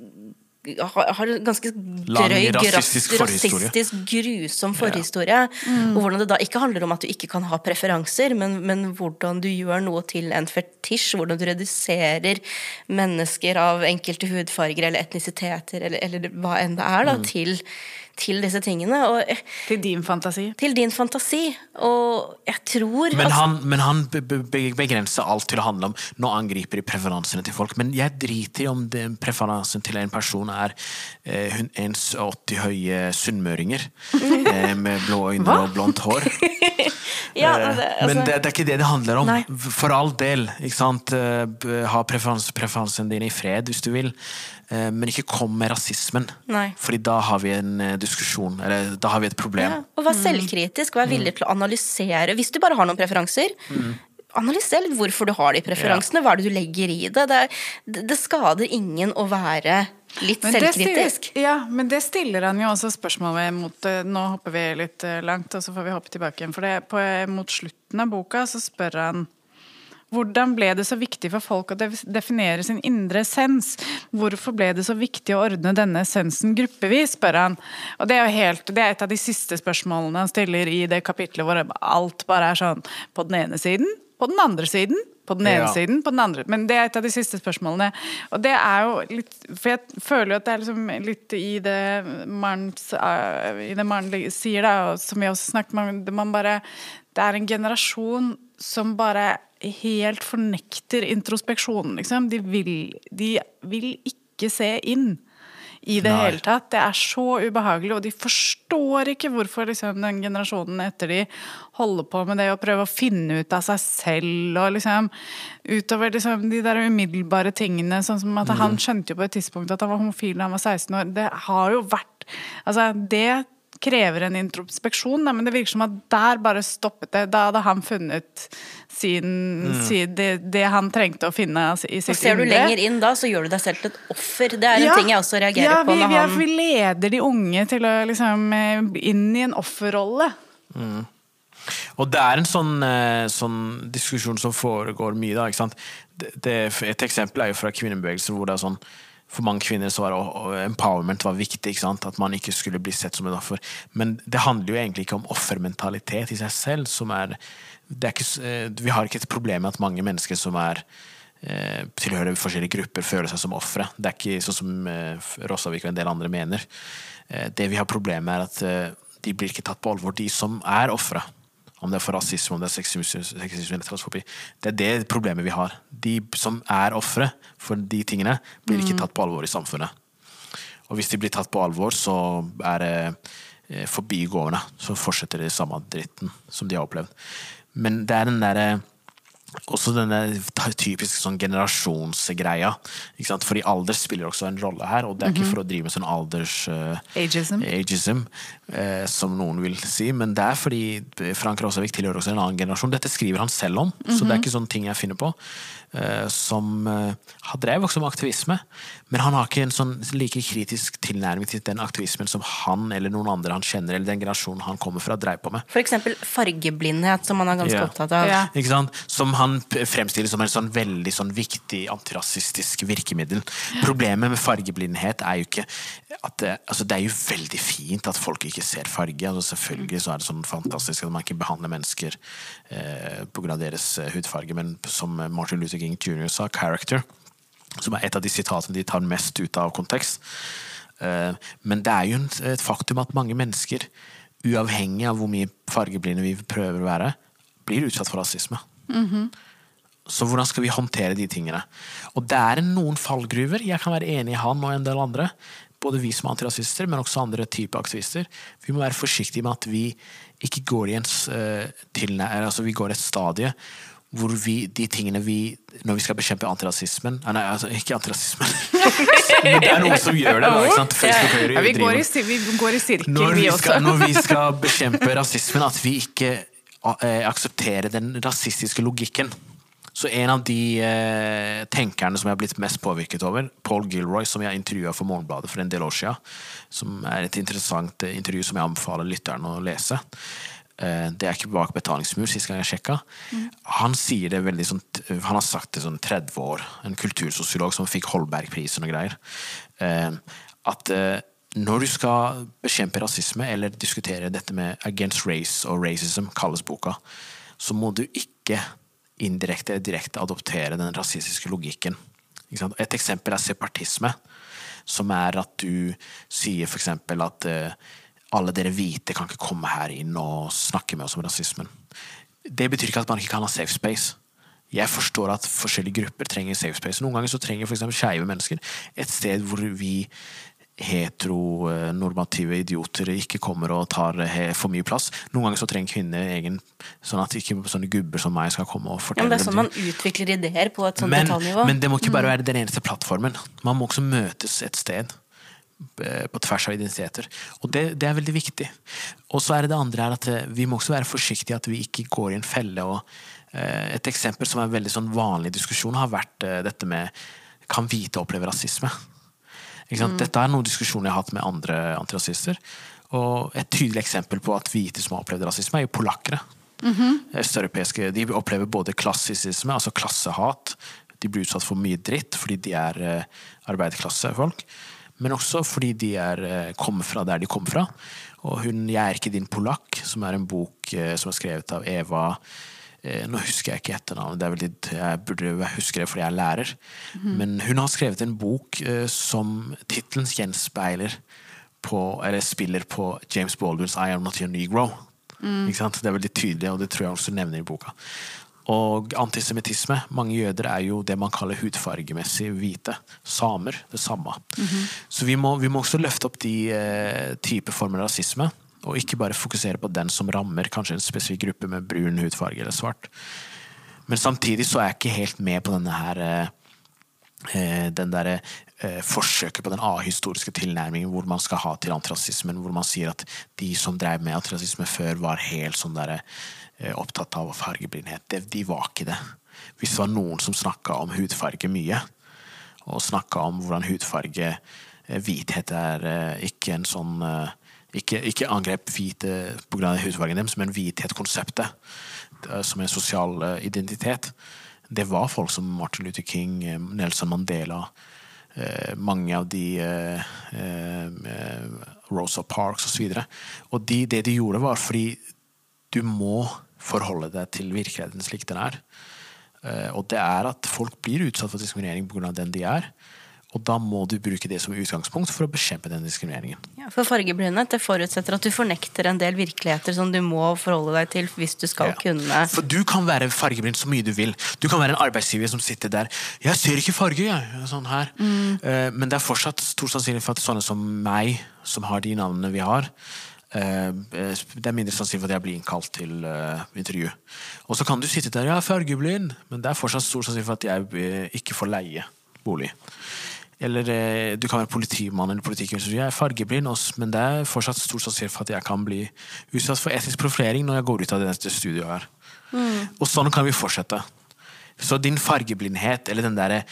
har, har en ganske Lang drøy, rasistisk forhistorie. rasistisk, grusom forhistorie. Og hvordan det da ikke handler om at du ikke kan ha preferanser, men, men hvordan du gjør noe til en fetisj. Hvordan du reduserer mennesker av enkelte hudfarger eller etnisiteter eller, eller hva enn det er, da, til, til disse tingene. Og Til din fantasi. til din fantasi. Og jeg tror Men han, men han be- be- begrenser alt til å handle om Nå angriper de preferansene til folk, men jeg driter i om den preferansen til en person er eh, hun- 1,80 høye sunnmøringer eh, med blå øyne og blondt hår. ja, Eh, altså, Men det, det er ikke det det handler om. Nei. For all del. ikke sant? Eh, Ha preferans, preferansen din i fred hvis du vil, men ikke kom med rasismen. Nei. Fordi da har vi en eh, diskusjon, eller da har vi et problem. Ja, og vær selvkritisk, vær villig til å analysere. Hvis du bare har noen preferanser, analyser litt hvorfor du har de preferansene. Hva er det du legger i det? Det, er- det, skader ingen å være litt Men selvkritisk. stiller, ja, men det stiller han jo også spørsmål ved mot eh, Nå hopper vi litt eh, langt, og så får vi hoppe tilbake igjen. For det, på, mot slutten av boka så spør han hvordan ble det så viktig for folk å definere sin indre essens? Hvorfor ble det så viktig å ordne denne essensen gruppevis, spør han. Og det er helt, det er et av de siste spørsmålene han stiller i det kapitlet hvor alt bare er sånn på den ene siden, på den andre siden, på den ene Ja. siden, på den andre. Men det er et av de siste spørsmålene. Og det er jo litt For jeg føler jo at det er liksom litt i det Maren eh, i det Maren sier, da, og som vi også snakket om, det man bare Det er en generasjon som bare helt fornekter introspeksjonen, liksom. De vil, de vil ikke se inn i det Nei. hele tatt. Det er så ubehagelig, og de forstår ikke hvorfor liksom, den generasjonen etter de holder på med det og prøver å finne ut av seg selv og liksom Utover liksom, de der umiddelbare tingene, sånn som at han skjønte jo på et tidspunkt at han var homofil da han var 16 år. Det har jo vært Altså, det krever en introspeksjon, men det virker som at der bare stoppet det. Da hadde han funnet sin, sin det, det han trengte å finne i Og indre. ser du indre. lenger inn da, så gjør du deg selv til et offer. Det er en ting jeg også reagerer ja, på når vi, han vi leder de unge til å liksom eh, inn i en offerrolle. Og det er en sånn, eh, sånn diskusjon som foregår mye. da, ikke sant? Det, det, et eksempel er jo fra kvinnebevegelsen, hvor det er sånn for mange kvinner så var empowerment var viktig. At man ikke skulle bli sett som en offer. Men det handler jo egentlig ikke om offermentalitet i seg selv. er, ikke, eh, Vi har ikke et problem med at mange mennesker som er eh, tilhører forskjellige grupper, føler seg som ofre. Det er ikke sånn som eh, Rossavik og en del andre mener. Det vi har problemet med, er at de blir ikke tatt på alvor, de som er ofre. Om det er for rasisme, om det er sexisme, eller transfobi. Det er det problemet vi har. De som er ofre for de tingene, blir ikke tatt på alvor i samfunnet. Og hvis de blir tatt på alvor, så er det eh, forbigående. Så fortsetter de samme dritten som de har opplevd. Men det er den derre også denne typiske sånn generasjonsgreia. Fordi alder spiller også en rolle her, og det er ikke for å drive med sånn alders... Uh, Ageism. ageism, uh, som noen vil si. Men det er fordi Frank Rosavik tilhører også en annen generasjon. Dette skriver han selv om, så det er ikke sånne ting jeg finner på. Uh, som eh, Han drev også med aktivisme, men han har ikke en sånn like kritisk tilnærming til den aktivismen som han eller noen andre han kjenner, eller den generasjonen han kommer fra, dreiv på med. For eksempel fargeblindhet, som han er ganske Ja. opptatt av. Ja. Ikke sant? Som han fremstiller som en sånn veldig sånn viktig antirasistisk virkemiddel. Problemet med fargeblindhet er jo ikke at det, altså det er jo veldig fint at folk ikke ser farge. Altså selvfølgelig så er det sånn fantastisk at man ikke behandler mennesker eh, pga. deres eh, hudfarge, men som Martin Luther King jr. sa, 'character', som er et av de sitatene de tar mest ut av kontekst. Eh, Men det er jo et faktum at mange mennesker, uavhengig av hvor mye fargeblinde vi prøver å være, blir utsatt for rasisme. Så hvordan skal vi håndtere de tingene? Og det er noen fallgruver. Jeg kan være enig i han og en del andre. Både vi som er antirasister, men også andre typer aktivister. Vi må være forsiktige med at vi ikke går i en uh, eh, altså vi går et stadie hvor vi, de tingene vi Når vi skal bekjempe antirasismen Nei, altså ikke antirasismen. men det er noen som gjør det. Da, ikke sant? Facebook Høyre Ja, vi, går i, vi går i sirkel, når vi vi, også. skal, når vi skal bekjempe rasismen, at vi ikke eh, aksepterer den rasistiske logikken. Så en av de eh, tenkerne som jeg har blitt mest påvirket over, Paul Gilroy, som jeg intervjua for Morgenbladet for en del år siden, som er et interessant eh, intervju som jeg anbefaler lytteren å lese. Eh, det er ikke bak betalingsmur, sist gang jeg sjekka. Han sier det veldig sånn Han har sagt det sånn 30 år, en kultursosiolog som fikk Holbergprisen og greier. Eh, at eh, når du skal bekjempe rasisme eller diskutere dette med against race og racism, kalles boka, så må du ikke indirekte eller direkte adoptere den rasistiske logikken. Et eksempel er separatisme, som er at du sier eksempel at alle dere hvite kan ikke komme her inn og snakke med oss om rasismen. Det betyr ikke at man ikke kan ha safe space. Jeg forstår at forskjellige grupper trenger safe space. Noen ganger så trenger eksempel skeive mennesker et sted hvor vi heteronormative idioter ikke kommer og tar for mye plass. Noen ganger så trenger kvinner egen Sånn at ikke sånne gubber som meg skal komme og Ja, fortelle men det er sånn man utvikler ideer på et sånt men, detaljnivå. men det må ikke bare være den eneste plattformen. Man må også møtes et sted. Eh, På tvers av identiteter. Og det, det er veldig viktig. Og så er det det andre er at eh, vi må også være forsiktige at vi ikke går i en felle. og eh, Et eksempel som er en veldig sånn vanlig diskusjon, har vært eh, dette med Kan hvite oppleve rasisme? Sant? Dette er noen diskusjoner jeg har hatt med andre antirasister. Og et tydelig eksempel på at hvite som har opplevd rasisme, er jo polakkere. Østeuropeiske de opplever både klassisisme, altså klassehat. De blir utsatt for mye dritt fordi de er eh, arbeiderklassefolk. Men også fordi de er, eh, kommer fra der de kom fra. Og hun 'Jeg er ikke din polakk', som er en bok eh, som er skrevet av Eva eh, Nå husker jeg ikke etternavnet, det er jeg burde huske det fordi jeg er lærer. Men hun har skrevet en bok som tittelen gjenspeiler på, eller spiller på James Baldwins 'I am not your negro'. Sant? Det er veldig tydelig, og det tror jeg også nevner i boka. Og antisemittisme. Mange jøder er jo det man kaller hudfargemessig hvite. Samer. Det samme. Så vi må, vi må også løfte opp de eh, typer former av rasisme. Og ikke bare fokusere på den som rammer kanskje en spesifikk gruppe med brun hudfarge eller svart. Men samtidig så er jeg ikke helt med på denne her eh, eh, den derre eh, forsøket på den ahistoriske tilnærmingen hvor man skal ha til antirasismen, hvor man sier at de som drev med antirasisme før, var helt sånn derre opptatt av fargeblindhet. De var ikke det. Hvis det var noen som snakka om hudfarge mye, og snakka om hvordan hudfarge eh, Hvithet er eh, ikke en sånn eh, ikke, ikke angrep hvite pga. hudfargen deres, men hvithet-konseptet eh, som en sosial eh, identitet. Det var folk som Martin Luther King, eh, Nelson Mandela, eh, mange av de eh, eh, Rosa Parks osv. Og, så og de, det de gjorde, var fordi du må forholde deg til virkeligheten slik den er. Eh, Og det er at folk blir utsatt for diskriminering pga. den de er. Og da må du bruke det som utgangspunkt for å bekjempe den diskrimineringen. Ja, for fargeblindhet det forutsetter at du fornekter en del virkeligheter som du må forholde deg til hvis du skal Ja. kunne For du kan være fargeblind så mye du vil. Du kan være en arbeidsgiver som sitter der 'Jeg ser ikke farge', jeg. Sånn her. Eh, Men det er fortsatt stor sannsynlighet for at sånne som meg, som har de navnene vi har, det er mindre sannsynlig for at jeg blir innkalt til eh, intervju. Og så kan du sitte der ja, fargeblind', men det er fortsatt stor sannsynlig for at jeg eh, ikke får leie bolig. Eller eh, du kan være politimann eller politiker. jeg er fargeblind, men det er fortsatt stor sannsynlighet for at jeg kan bli utsatt for etisk profilering når jeg går ut av dette studioet her. Og sånn kan vi fortsette. Så din fargeblindhet, eller den derre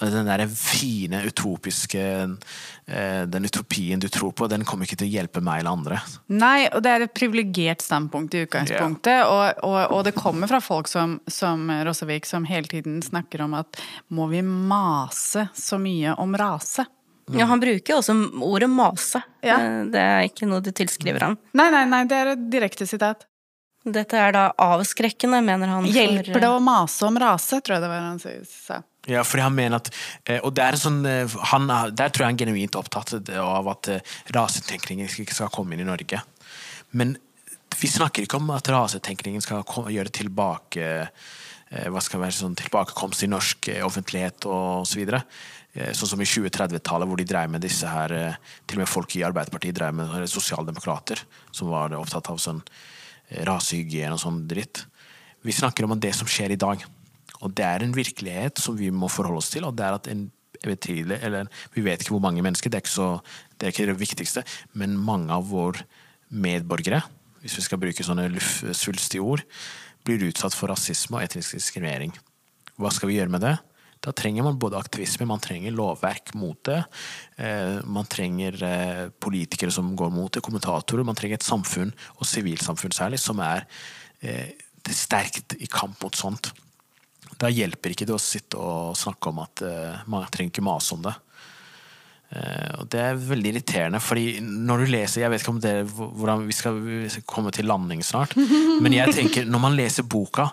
den der fine, utopiske eh, Den utopien du tror på, den kommer ikke til å hjelpe meg eller andre. Nei, og det er et privilegert standpunkt i utgangspunktet. Og, og, og det kommer fra folk som, som Rossevik, som hele tiden snakker om at må vi mase så mye om rase? Ja, han bruker jo også ordet mase. Ja. Det er ikke noe du tilskriver ham. Nei, nei, nei, det er et direkte sitat. Dette er da avskrekkende, mener han. for- Hjelper det å mase om rase, tror jeg det var han sa. Ja, fordi han mener at eh, Og der, er sånn, eh, han, er- der tror jeg han er genuint opptatt av at eh, rasetenkningen ikke skal komme inn i Norge. Men vi snakker ikke om at rasetenkningen skal gjøre tilbake hva skal være sånn tilbakekomst i norsk offentlighet og så videre. Eh, Sånn som i 2030-tallet, hvor de drev med disse her Til og med folk i Arbeiderpartiet drev med sosialdemokrater, som var opptatt av sånn rasehygiene og sånn dritt. Vi snakker om det som skjer i dag. Og det er en virkelighet som vi må forholde oss til. Og det er at en betydelig, eller Vi vet ikke hvor mange mennesker, det er ikke, så, det, er ikke det viktigste, men mange av våre medborgere, hvis vi skal bruke sånne svulstige ord, blir utsatt for rasisme og etnisk diskriminering. Hva skal vi gjøre med det? Da trenger man både aktivisme, man trenger lovverk mot det. Eh, man trenger eh, politikere som går mot det, kommentatorer. Man trenger et samfunn, og sivilsamfunn særlig, som er eh, sterkt i kamp mot sånt. Da hjelper ikke det å sitte og snakke om at man trenger ikke mase om det. Og det er veldig irriterende, fordi når du leser Jeg vet ikke om det hvordan vi skal komme til landing snart, men jeg tenker når man leser boka,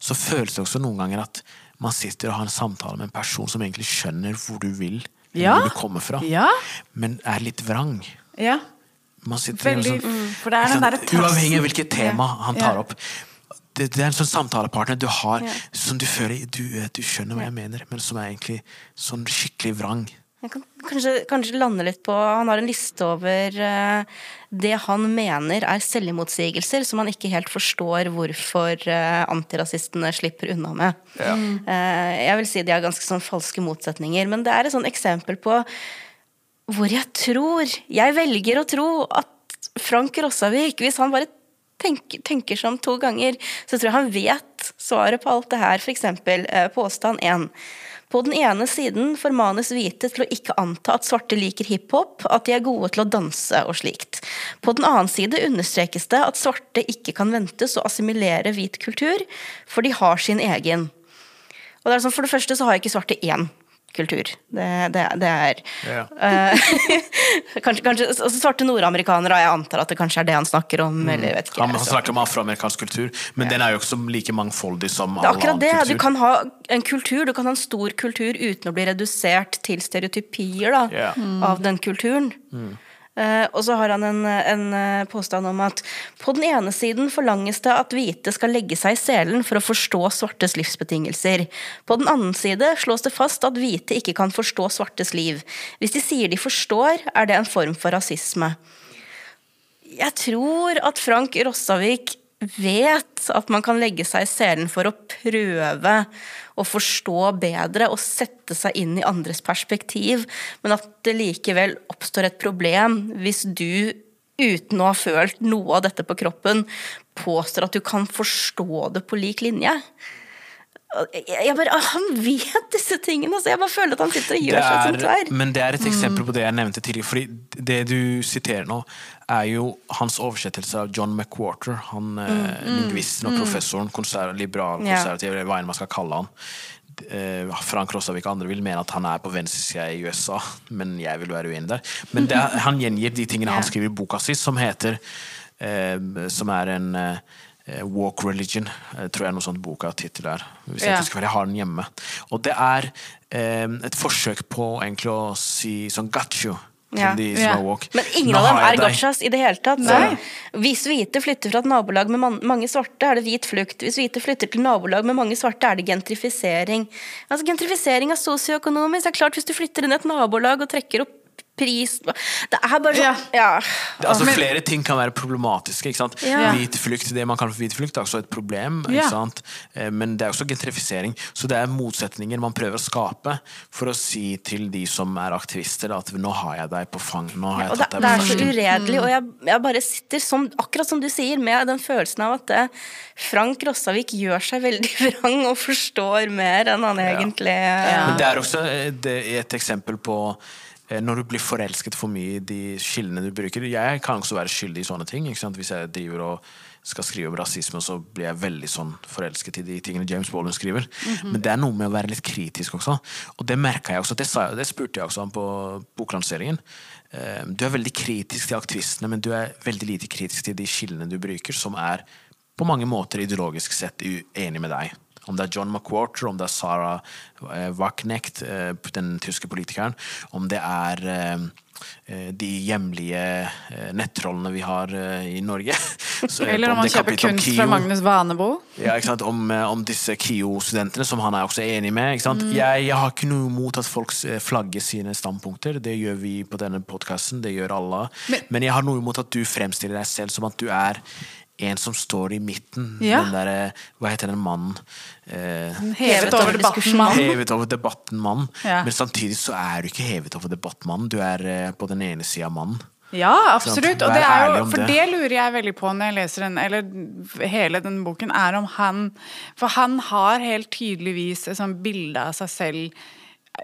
så føles det også noen ganger at man sitter og har en samtale med en person som egentlig skjønner hvor du vil, Ja. hvor du kommer fra, Ja. men er litt vrang. Ja. Man sitter Veldig, sånn- sant? Uavhengig av hvilket tema han tar opp. Det, det er en sånn samtalepartner du har som du føler du, du skjønner hva jeg mener, men som er egentlig sånn skikkelig vrang. Jeg kan kanskje, kanskje lande litt på Han har en liste over uh, det han mener er selvmotsigelser, som han ikke helt forstår hvorfor uh, antirasistene slipper unna med. Eh, jeg vil si de er ganske sånn falske motsetninger, men det er et sånn eksempel på hvor jeg tror Jeg velger å tro at Frank Rossavik, hvis han bare tenker, tenker seg om to ganger, så tror jeg han vet svaret på alt det her. Eh, påstand én. På den ene siden formanes hvite til å ikke anta at svarte liker hiphop, at de er gode til å danse og slikt. På den annen side understrekes det at svarte ikke kan ventes å assimilere hvit kultur, for de har sin egen. Og det er sånn, For det første så har ikke svarte én kultur. Det, det, det er Ja. Eh, kanskje, kanskje altså Svarte nordamerikanere, jeg antar at det kanskje er det han snakker om. eller vet ikke. Han, han altså. snakker om afroamerikansk kultur, men den er jo ikke like mangfoldig som Det all akkurat det. kultur. Du kan ha en kultur, du kan ha en stor kultur uten å bli redusert til stereotypier da, Ja. av den kulturen. Eh, og så har han en, en eh, påstand om at på den ene siden forlanges det at hvite skal legge seg i selen for å forstå svartes livsbetingelser. På den annen side slås det fast at hvite ikke kan forstå svartes liv. Hvis de sier de forstår, er det en form for rasisme. Jeg tror at Frank Rossavik vet at man kan legge seg i selen for å prøve å forstå bedre og sette seg inn i andres perspektiv, men at det likevel oppstår et problem hvis du uten å ha følt noe av dette på kroppen, påstår at du kan forstå det på lik linje. Jeg bare, Han vet disse tingene, så jeg bare føler at han sitter og gjør seg som her. Men det er et eksempel på det jeg nevnte tidligere. fordi det du siterer nå, er jo hans oversettelse av John McWhorter. Han mm, lingvisten og professoren, konser liberal konservativ, eller hva enn man skal kalle han. Eh, Frank Rossavik og andre vil mene at han er på venstresida i USA, men jeg vil være uenig der. Men er, han gjengir de tingene han skriver i boka si, som heter eh, Som er en eh, Eh, Walk Religion, eh, tror jeg noe sånt boka tittel er. Hvis jeg, ja. jeg har den hjemme. Og det er eh, et forsøk på egentlig å si sånn you. Ja. Ja. Men ingen av dem er gachas i det hele tatt. Hvis hvite flytter fra et nabolag med man mange svarte, er det hvit flukt. Hvis hvite flytter til nabolag med mange svarte, er det gentrifisering. Altså Gentrifisering er sosioøkonomisk. Det er klart Hvis du flytter inn i et nabolag og trekker opp pris Det er bare sånn ja. ja. Altså, flere ting kan være problematiske. ikke sant? Ja. Hvit flukt, Det man kaller for hvit flukt, er også et problem. ikke sant? Eh, men det er også gentrifisering. Så det er motsetninger man prøver å skape for å si til de som er aktivister, at nå har jeg deg på fang. nå har jeg tatt deg på fang. Det er så uredelig, og jeg, jeg bare sitter som, akkurat som du sier, med den følelsen av at det, Frank Rossavik gjør seg veldig vrang og forstår mer enn han egentlig Men det er også eh, det, et eksempel på Eh, når du blir forelsket for mye i de skillene du bruker. Jeg kan også være skyldig i sånne ting. Hvis jeg driver og skal skrive om rasisme, så blir jeg veldig sånn forelsket i de tingene James Baldwin skriver. Mm -hmm. Men det er noe med å være litt kritisk også. Og det merka jeg også. Det, jeg, det, spurte jeg også om på boklanseringen. Eh, du er veldig kritisk til aktivistene, men du er veldig lite kritisk til de skillene du bruker, som er på mange måter ideologisk sett uenig med deg. Om det er John McWhorter, om det er Sarah eh, Wacknecht, eh, den tyske politikeren, om det er eh, de hjemlige nettrollene vi har i Norge. Så, Eller om, han kjøper kunst fra Magnus Vanebo. Ja, om, om, disse KIO-studentene, som han er også enig med. Mm. Jeg, jeg, har ikke noe imot at folk flagger sine standpunkter. Det gjør vi på denne podkasten, det gjør alle. Men, Men jeg har noe imot at du fremstiller deg selv som at du er en som står i midten. Ja. Den der, hva heter den mannen? Eh, hevet over debatten-mann. Hevet over debatten-mann. Ja. Men samtidig så er du ikke hevet over debatten-mann. Du er eh, på den ene sida mannen. Ja, absolutt. Og det er jo, for det. det lurer jeg veldig på når jeg leser den, eller hele denne boken, er om han For han har helt tydeligvis et sånt bilde av seg selv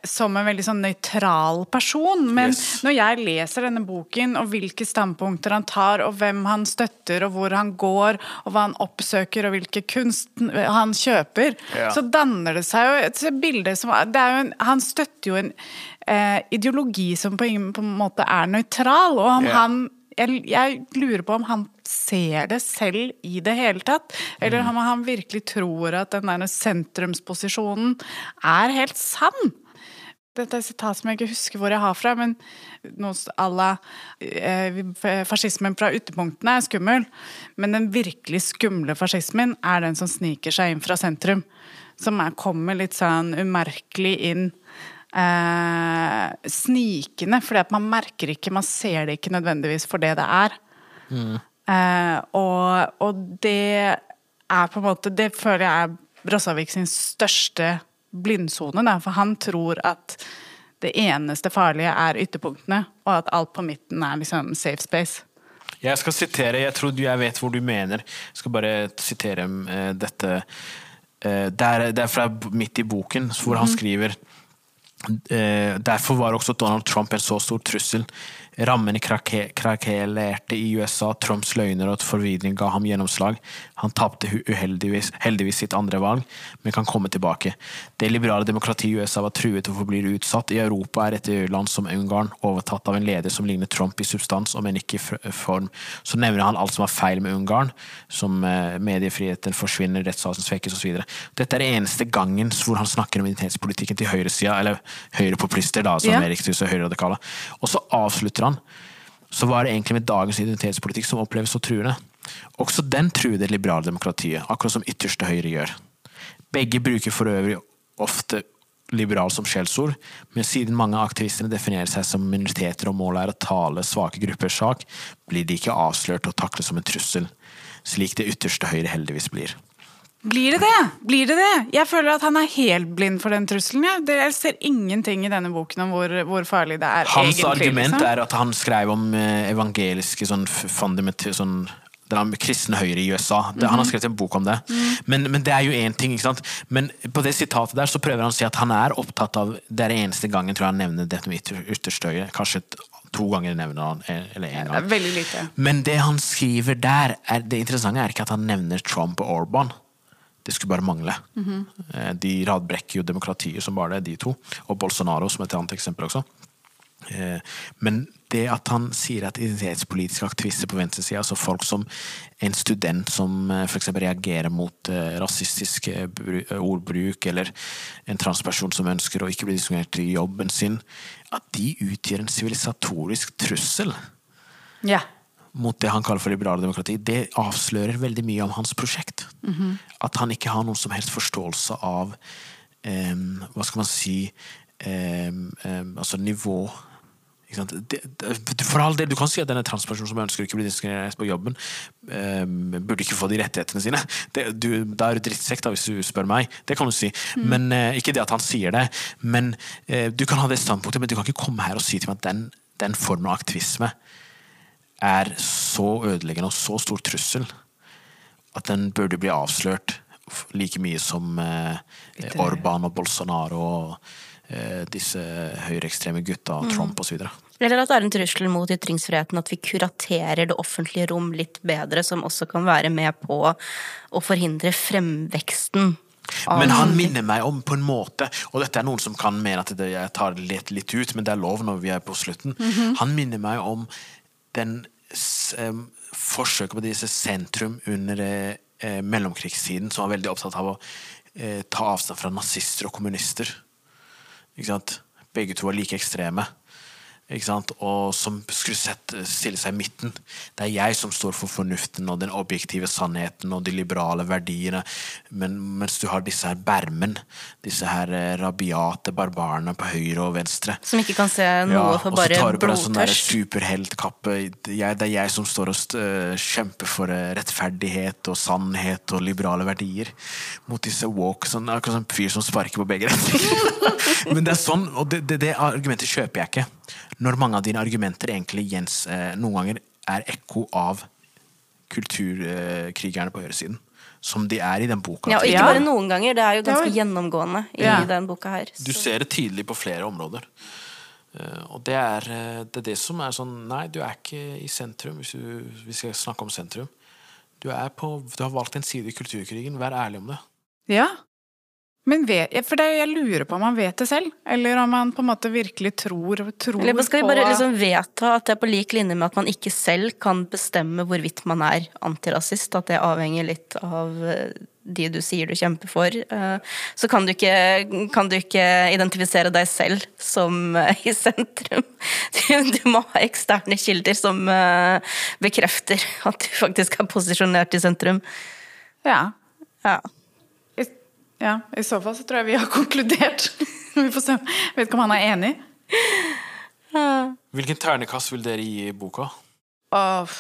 som en veldig sånn nøytral person. Men yes. når jeg leser denne boken, og hvilke standpunkter han tar, og hvem han støtter, og hvor han går, og hva han oppsøker, og hvilke kunst han kjøper, ja. så danner det seg jo et bilde som en, Han støtter jo en eh, ideologi som på ingen på en måte er nøytral, og om ja. han jeg, jeg, lurer på om han ser det selv i det hele tatt. Eller mm. om han virkelig tror at den der sentrumsposisjonen er helt sann. Dette er et sitat som jeg ikke husker hvor jeg har fra, men noe à la eh, Fascismen fra ytterpunktene er skummel, men den virkelig skumle fascismen er den som sniker seg inn fra sentrum. Som er, kommer litt sånn umerkelig inn. Eh, snikende, fordi at man merker ikke, man ser det ikke nødvendigvis for det det er. Mm. Eh, og, og, det er på en måte Det føler jeg er Brassavik sin største blindsone, for han tror at det eneste farlige er ytterpunktene, og at alt på midten er liksom safe space. Jeg skal sitere, jeg tror jeg vet hvor du mener. Jeg skal bare sitere uh, dette. Uh, det, er, det, er, fra midt i boken, hvor han mhm. skriver uh, Derfor var også Donald Trump en så stor trussel Rammene krakelerte i USA, Trumps løgner og forvirring ga ham gjennomslag. Han tapte uheldigvis heldigvis sitt andre valg, men kan komme tilbake. Det liberale demokratiet i USA var truet og forblir utsatt. I Europa er et land som Ungarn overtatt av en leder som ligner Trump i substans, om enn ikke i form. Så nevner han alt som er feil med Ungarn, som eh, mediefriheten forsvinner, rettsstaten svekkes osv. Dette er den eneste gangen hvor han snakker om identitetspolitikken til høyresida, eller høyrepopulister, da, som ja. er riktig så høyreradikale. Og så avslutter han så var det egentlig med dagens identitetspolitikk som oppleves så truende. Også den truer det liberale demokratiet, akkurat som ytterste høyre gjør. Begge bruker for øvrig ofte liberal som skjellsord, men siden mange av aktivistene definerer seg som minoriteter og målet er å tale svake gruppers sak, blir de ikke avslørt og taklet som en trussel, slik det ytterste høyre heldigvis blir. Blir det det? Blir det det? Jeg føler at han er helt blind for den trusselen. Ja. jeg ser ingenting i denne boken om hvor, hvor farlig det er Hans egentlig. argument liksom. er at han skrev om eh, evangeliske sånn, sånn den kristne høyre i USA. Det, Han har skrevet en bok om det. Men, men det er jo én ting. ikke sant? Men på det sitatet der så prøver han å si at han er opptatt av Det er den eneste gangen tror jeg han nevner dette med ytter- ytterste høyre. Kanskje et, to ganger nevner han eller eller gang. Det veldig lite. Men det han skriver der, er, det interessante er ikke at han nevner Trump og Orban. Det skulle bare mangle. Eh, De radbrekker jo demokratiet som bare det, de to. Og Bolsonaro som et annet eksempel også. Eh, Men det at han sier at identitetspolitiske aktivister på venstresida, altså folk som en student som f.eks. reagerer mot eh, rasistisk eh, bru- eh, ordbruk, eller en transperson som ønsker å ikke bli diskriminert i jobben sin, at de utgjør en sivilisatorisk trussel Ja. mot det han kaller for liberale demokrati, det avslører veldig mye om hans prosjekt. At han ikke har noen som helst forståelse av em, Hva skal man si um, um, Altså nivå? Det, det, for all del, Du kan si at denne transpersonen som ønsker ikke å bli diskriminert på jobben, em, burde ikke få de rettighetene sine. Det, du, da er du drittsekk, da, hvis du spør meg. Det kan du si. Men eh, Ikke det at han sier det, men eh, du kan ha det standpunktet, men du kan ikke komme her og si til meg at den, den formen av aktivisme er så ødeleggende og så stor trussel at den burde bli avslørt like mye som eh, Orban og Bolsonaro og disse høyreekstreme gutta og Trump osv. Eller at det er en trussel mot ytringsfriheten at vi kuraterer det offentlige rom litt bedre, som også kan være med på å forhindre fremveksten av Men han minner meg om på en måte Og dette er noen som kan mene at jeg tar det litt, litt ut, men det er lov når vi er på slutten. Han minner meg om den s- forsøket på disse sentrum under eh, eh, mellomkrigstiden, som var veldig opptatt av å eh, ta avstand fra nazister og kommunister. Begge to er like ekstreme. Og som skulle sette, stille seg i midten. Det er jeg som står for fornuften og den objektive sannheten og de liberale verdiene, men, mens du har disse her bermen, disse her eh, rabiate barbarene på høyre og venstre. Som ikke kan se noe for bare blodtørst. og så tar du på deg sånn superheltkappe. Det er jeg som står og øh, kjemper for øh, rettferdighet og sannhet og liberale verdier. Mot disse walk, sånn, akkurat sånn fyr som sparker på begge retninger. Men det er sånn, og det, det, det argumentet kjøper jeg ikke. Når mange av dine argumenter egentlig Jens, eh, noen ganger er ekko av kulturkrigerne på høyresiden. Som de er i den boka. Ja, og ikke bare noen ganger, det er jo ganske Ja. gjennomgående i Ja. den boka her. Du ser det tydelig på flere områder. Eh, og det er, eh, det er det som er sånn Nei, du er ikke i sentrum, hvis du, vi skal snakke om sentrum. Du, er på, du har valgt en side i kulturkrigen. Vær ærlig om det. Ja. Men vet, for det, jeg lurer på om han vet det selv, eller om han på en måte virkelig tror, tror Eller skal vi bare liksom vedta at det er på lik linje med at man ikke selv kan bestemme hvorvidt man er antirasist, at det avhenger litt av eh, de du sier du kjemper for. eh, Så kan du ikke, kan du ikke identifisere deg selv som eh, i sentrum. Du, må ha eksterne kilder som bekrefter at du faktisk er posisjonert i sentrum. Ja. Ja. Ja. I så fall så tror jeg vi har konkludert. Vi får se. Vet ikke om han er enig. Hvilken ternekast vil dere gi boka? Oh,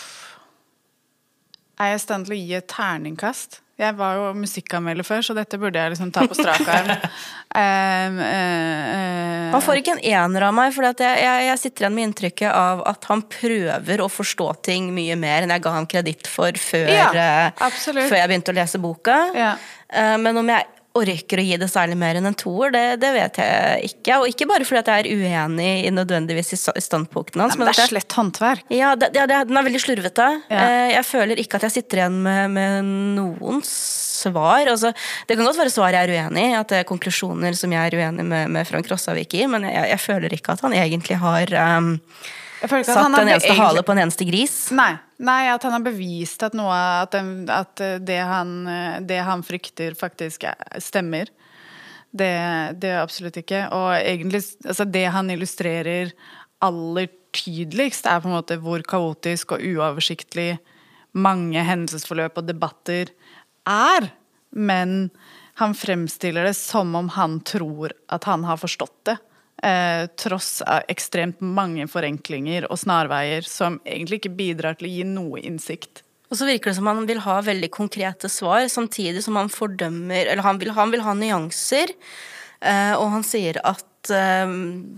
Er jeg i stand til å gi et terningkast? Jeg var jo musikkanmelder før, så dette burde jeg liksom ta på strak arm. Um, uh, uh, Han får ikke en ener av meg, for jeg, jeg, jeg sitter igjen med inntrykket av at han prøver å forstå ting mye mer enn jeg ga ham kreditt for før, Ja, uh, før jeg begynte å lese boka. Ja. Eh, Men om jeg orker å gi det særlig mer enn en toer, det, det vet jeg ikke. Og ikke bare fordi at jeg er uenig i nødvendigvis i sta- standpunktene hans. Men det er slett håndverk. ja, det, ja det, den er veldig slurvete. Ja. Eh, Jeg føler ikke at jeg sitter igjen med, med noen svar. Altså, det kan godt være svar jeg er uenig i, at det er konklusjoner som jeg er uenig med, med Frank Rossavik i, men jeg, jeg føler ikke at han egentlig har um, satt han en eneste egentlig- hale på en eneste gris. Nei, nei, at han har bevist at noe At, den, at det, han, det han frykter, faktisk er- stemmer. Det, det absolutt ikke. Og egentlig altså det han illustrerer aller tydeligst, er på en måte hvor kaotisk og uoversiktlig mange hendelsesforløp og debatter er. Men han fremstiller det som om han tror at han har forstått det. Eh, tross ekstremt mange forenklinger og snarveier som egentlig ikke bidrar til å gi noe innsikt. Og så virker det som han vil ha veldig konkrete svar, samtidig som han fordømmer Eller han vil, han vil ha nyanser. Eh, og han sier at eh,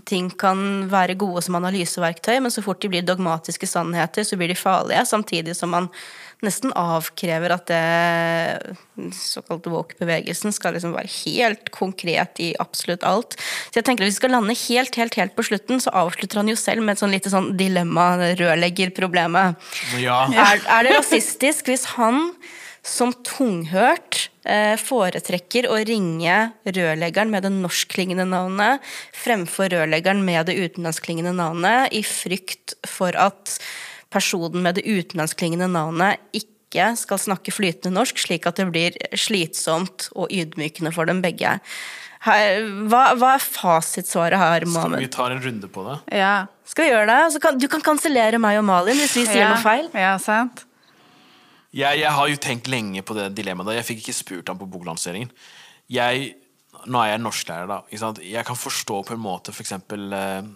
ting kan være gode som analyseverktøy, men så fort de blir dogmatiske sannheter, så blir de farlige. Samtidig som man nesten avkrever at det såkalte woke-bevegelsen skal liksom være helt konkret i absolutt alt. Så jeg tenker at Hvis vi skal lande helt, helt, helt på slutten, så avslutter han jo selv med et sånn lite sånn dilemma, rørleggerproblemet. Ja. Er, er det rasistisk hvis han som tunghørt foretrekker å ringe rørleggeren med det norskklingende navnet fremfor rørleggeren med det utenlandsklingende navnet, i frykt for at personen med det utenlandsklingende navnet ikke skal snakke flytende norsk, slik at det blir slitsomt og ydmykende for dem begge. Her, hva, hva, er fasitsvaret her, Mohammed? Skal vi ta en runde på det? Ja. Skal vi gjøre det? Kan, du kan kansellere meg og Malin hvis vi sier ja. noe feil. Ja, sant. Jeg, jeg, har jo tenkt lenge på det dilemmaet. Jeg fikk ikke spurt ham på boklanseringen. Jeg, nå er jeg norsklærer, da. Jeg kan forstå på en måte f.eks. eh,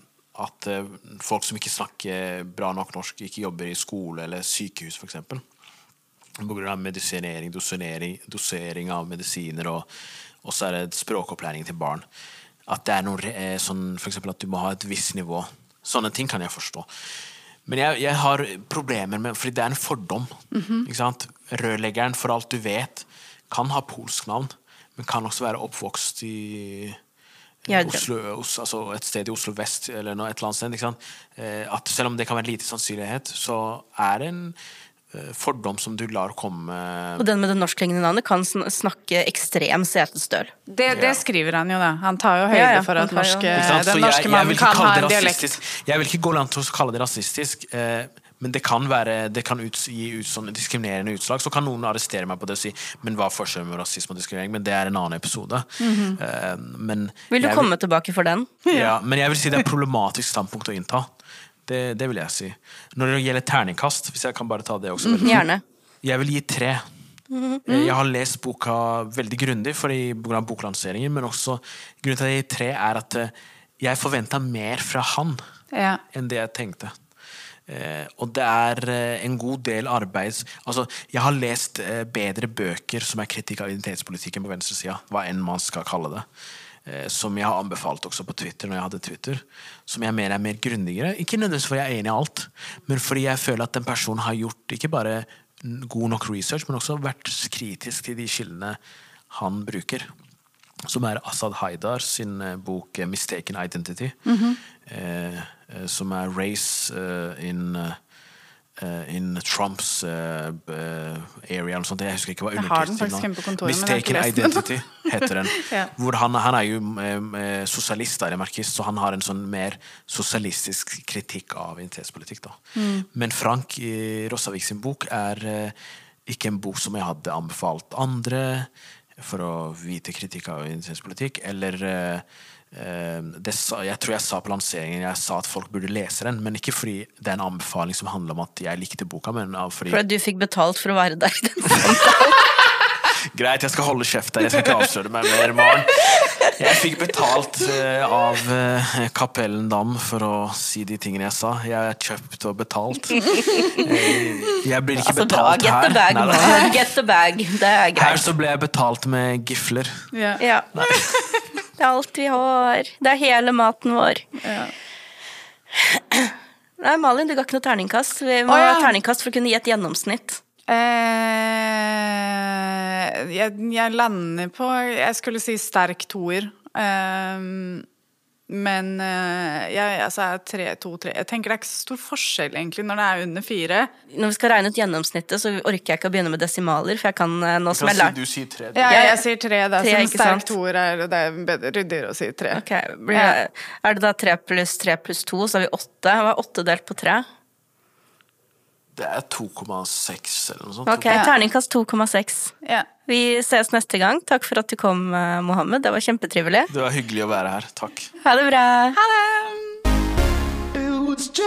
at eh, folk som ikke snakker bra nok norsk, ikke jobber i skole eller sykehus, f.eks. Pga. medisinering, dosering, dosering av medisiner, og så er det språkopplæring til barn. At det er noe eh, sånn, f.eks. at du må ha et visst nivå. Sånne ting kan jeg forstå. Men jeg, jeg har problemer med Fordi det er en fordom. Mm -hmm. Rørleggeren, for alt du vet, kan ha polsk navn, men kan også være oppvokst i Oslo, altså et sted i Oslo vest eller noe, et eller annet sted. Eh, at selv om det kan være lite sannsynlighet, så er det en eh, fordom som du lar komme Og den med det norskklingende navnet kan snakke ekstrem setestøl. Det, det, skriver han jo, da. Han tar jo høyde ja, ja, for at norske, den norske mannen kan ha en dialekt. Jeg vil ikke gå langt til å kalle det rasistisk. Eh, men det kan, være, det kan ut, gi ut sånne diskriminerende utslag. Så kan noen arrestere meg på det og si Men hva er forskjellen med rasisme og diskriminering? Men det er en annen episode. Mm -hmm. uh, men vil du komme vil, tilbake for den? Ja, men jeg vil si det er et problematisk standpunkt å innta. Det, det, vil jeg si. Når det gjelder terningkast, hvis jeg kan bare ta det også mm, Gjerne. Jeg vil gi tre. Mm. Jeg har lest boka veldig grundig pga. boklanseringen, men også grunnen til at jeg gir tre, er at eh, jeg forventa mer fra han ja. enn det jeg tenkte. Eh, og det er eh, en god del arbeids... Altså, jeg har lest eh, bedre bøker som er kritikk av identitetspolitikken på venstresida, hva enn man skal kalle det. Eh, som jeg har anbefalt også på Twitter når jeg hadde Twitter. Som jeg mener er mer grundigere. Ikke nødvendigvis fordi jeg er enig i alt, men fordi jeg føler at den personen har gjort ikke bare god nok research, men også vært kritisk til de kildene han bruker som er Asaad Haidar sin eh, bok eh, 'Mistaken Identity'. Mm -hmm. eh, som er 'Race in, in Trumps uh, area'. Eller sånt. Jeg husker ikke hva underteksten 'Mistaken Identity' heter den. ja. Hvor han, han, er jo sosialist, remarkist, så han har en sånn mer sosialistisk kritikk av identitetspolitikk. Mm. Men Frank Rossavik sin bok er ikke en bok som jeg hadde anbefalt andre for å vite kritikk av identitetspolitikk, eller uh, sa, jeg tror jeg sa på lanseringen jeg sa at folk burde lese den, men ikke fordi det er en anbefaling som handler om at jeg likte boka. Men fordi Fordi du fikk betalt for å være der i den samtalen? Greit, jeg skal holde kjeft der. Jeg skal ikke avsløre meg mer, Maren. Jeg fikk betalt uh, av uh, Kapellen Dam for å si de tingene jeg sa. Jeg er kjøpt og betalt. Jeg blir ikke altså, betalt bra. her. her. Nei, da. Get the bag. Det er greit. Her så ble jeg betalt med gifler. Ja. ja. Det er alt vi har. Det er hele maten vår. Ja. Nei, Malin, du ga ikke noe terningkast. Vi må oh, ja. ha terningkast for å kunne gi et gjennomsnitt. Eh, jeg, jeg, lander på Jeg skulle si sterk toer. Eh, men eh, jeg, altså, tre, to, tre. jeg tenker det er ikke så stor forskjell egentlig når det er under fire. Når vi skal regne ut gjennomsnittet, så orker jeg ikke å begynne med desimaler. For jeg kan eh, nå som jeg lært... Du sier tre. Ja, jeg, jeg sier tre. Da, tre, som sterk toer er det er bedre ryddigere å si tre. Okay. Er det da tre pluss tre pluss to, så har vi åtte. Hva er åtte delt på tre? Det er 2,6 eller noe sånt. Ok, Terningkast 2,6. Ja. Vi ses neste gang. Takk for at du kom, eh, Mohammed. Det var kjempetrivelig. Det var hyggelig å være her. Takk. Ha det bra. Ha det. just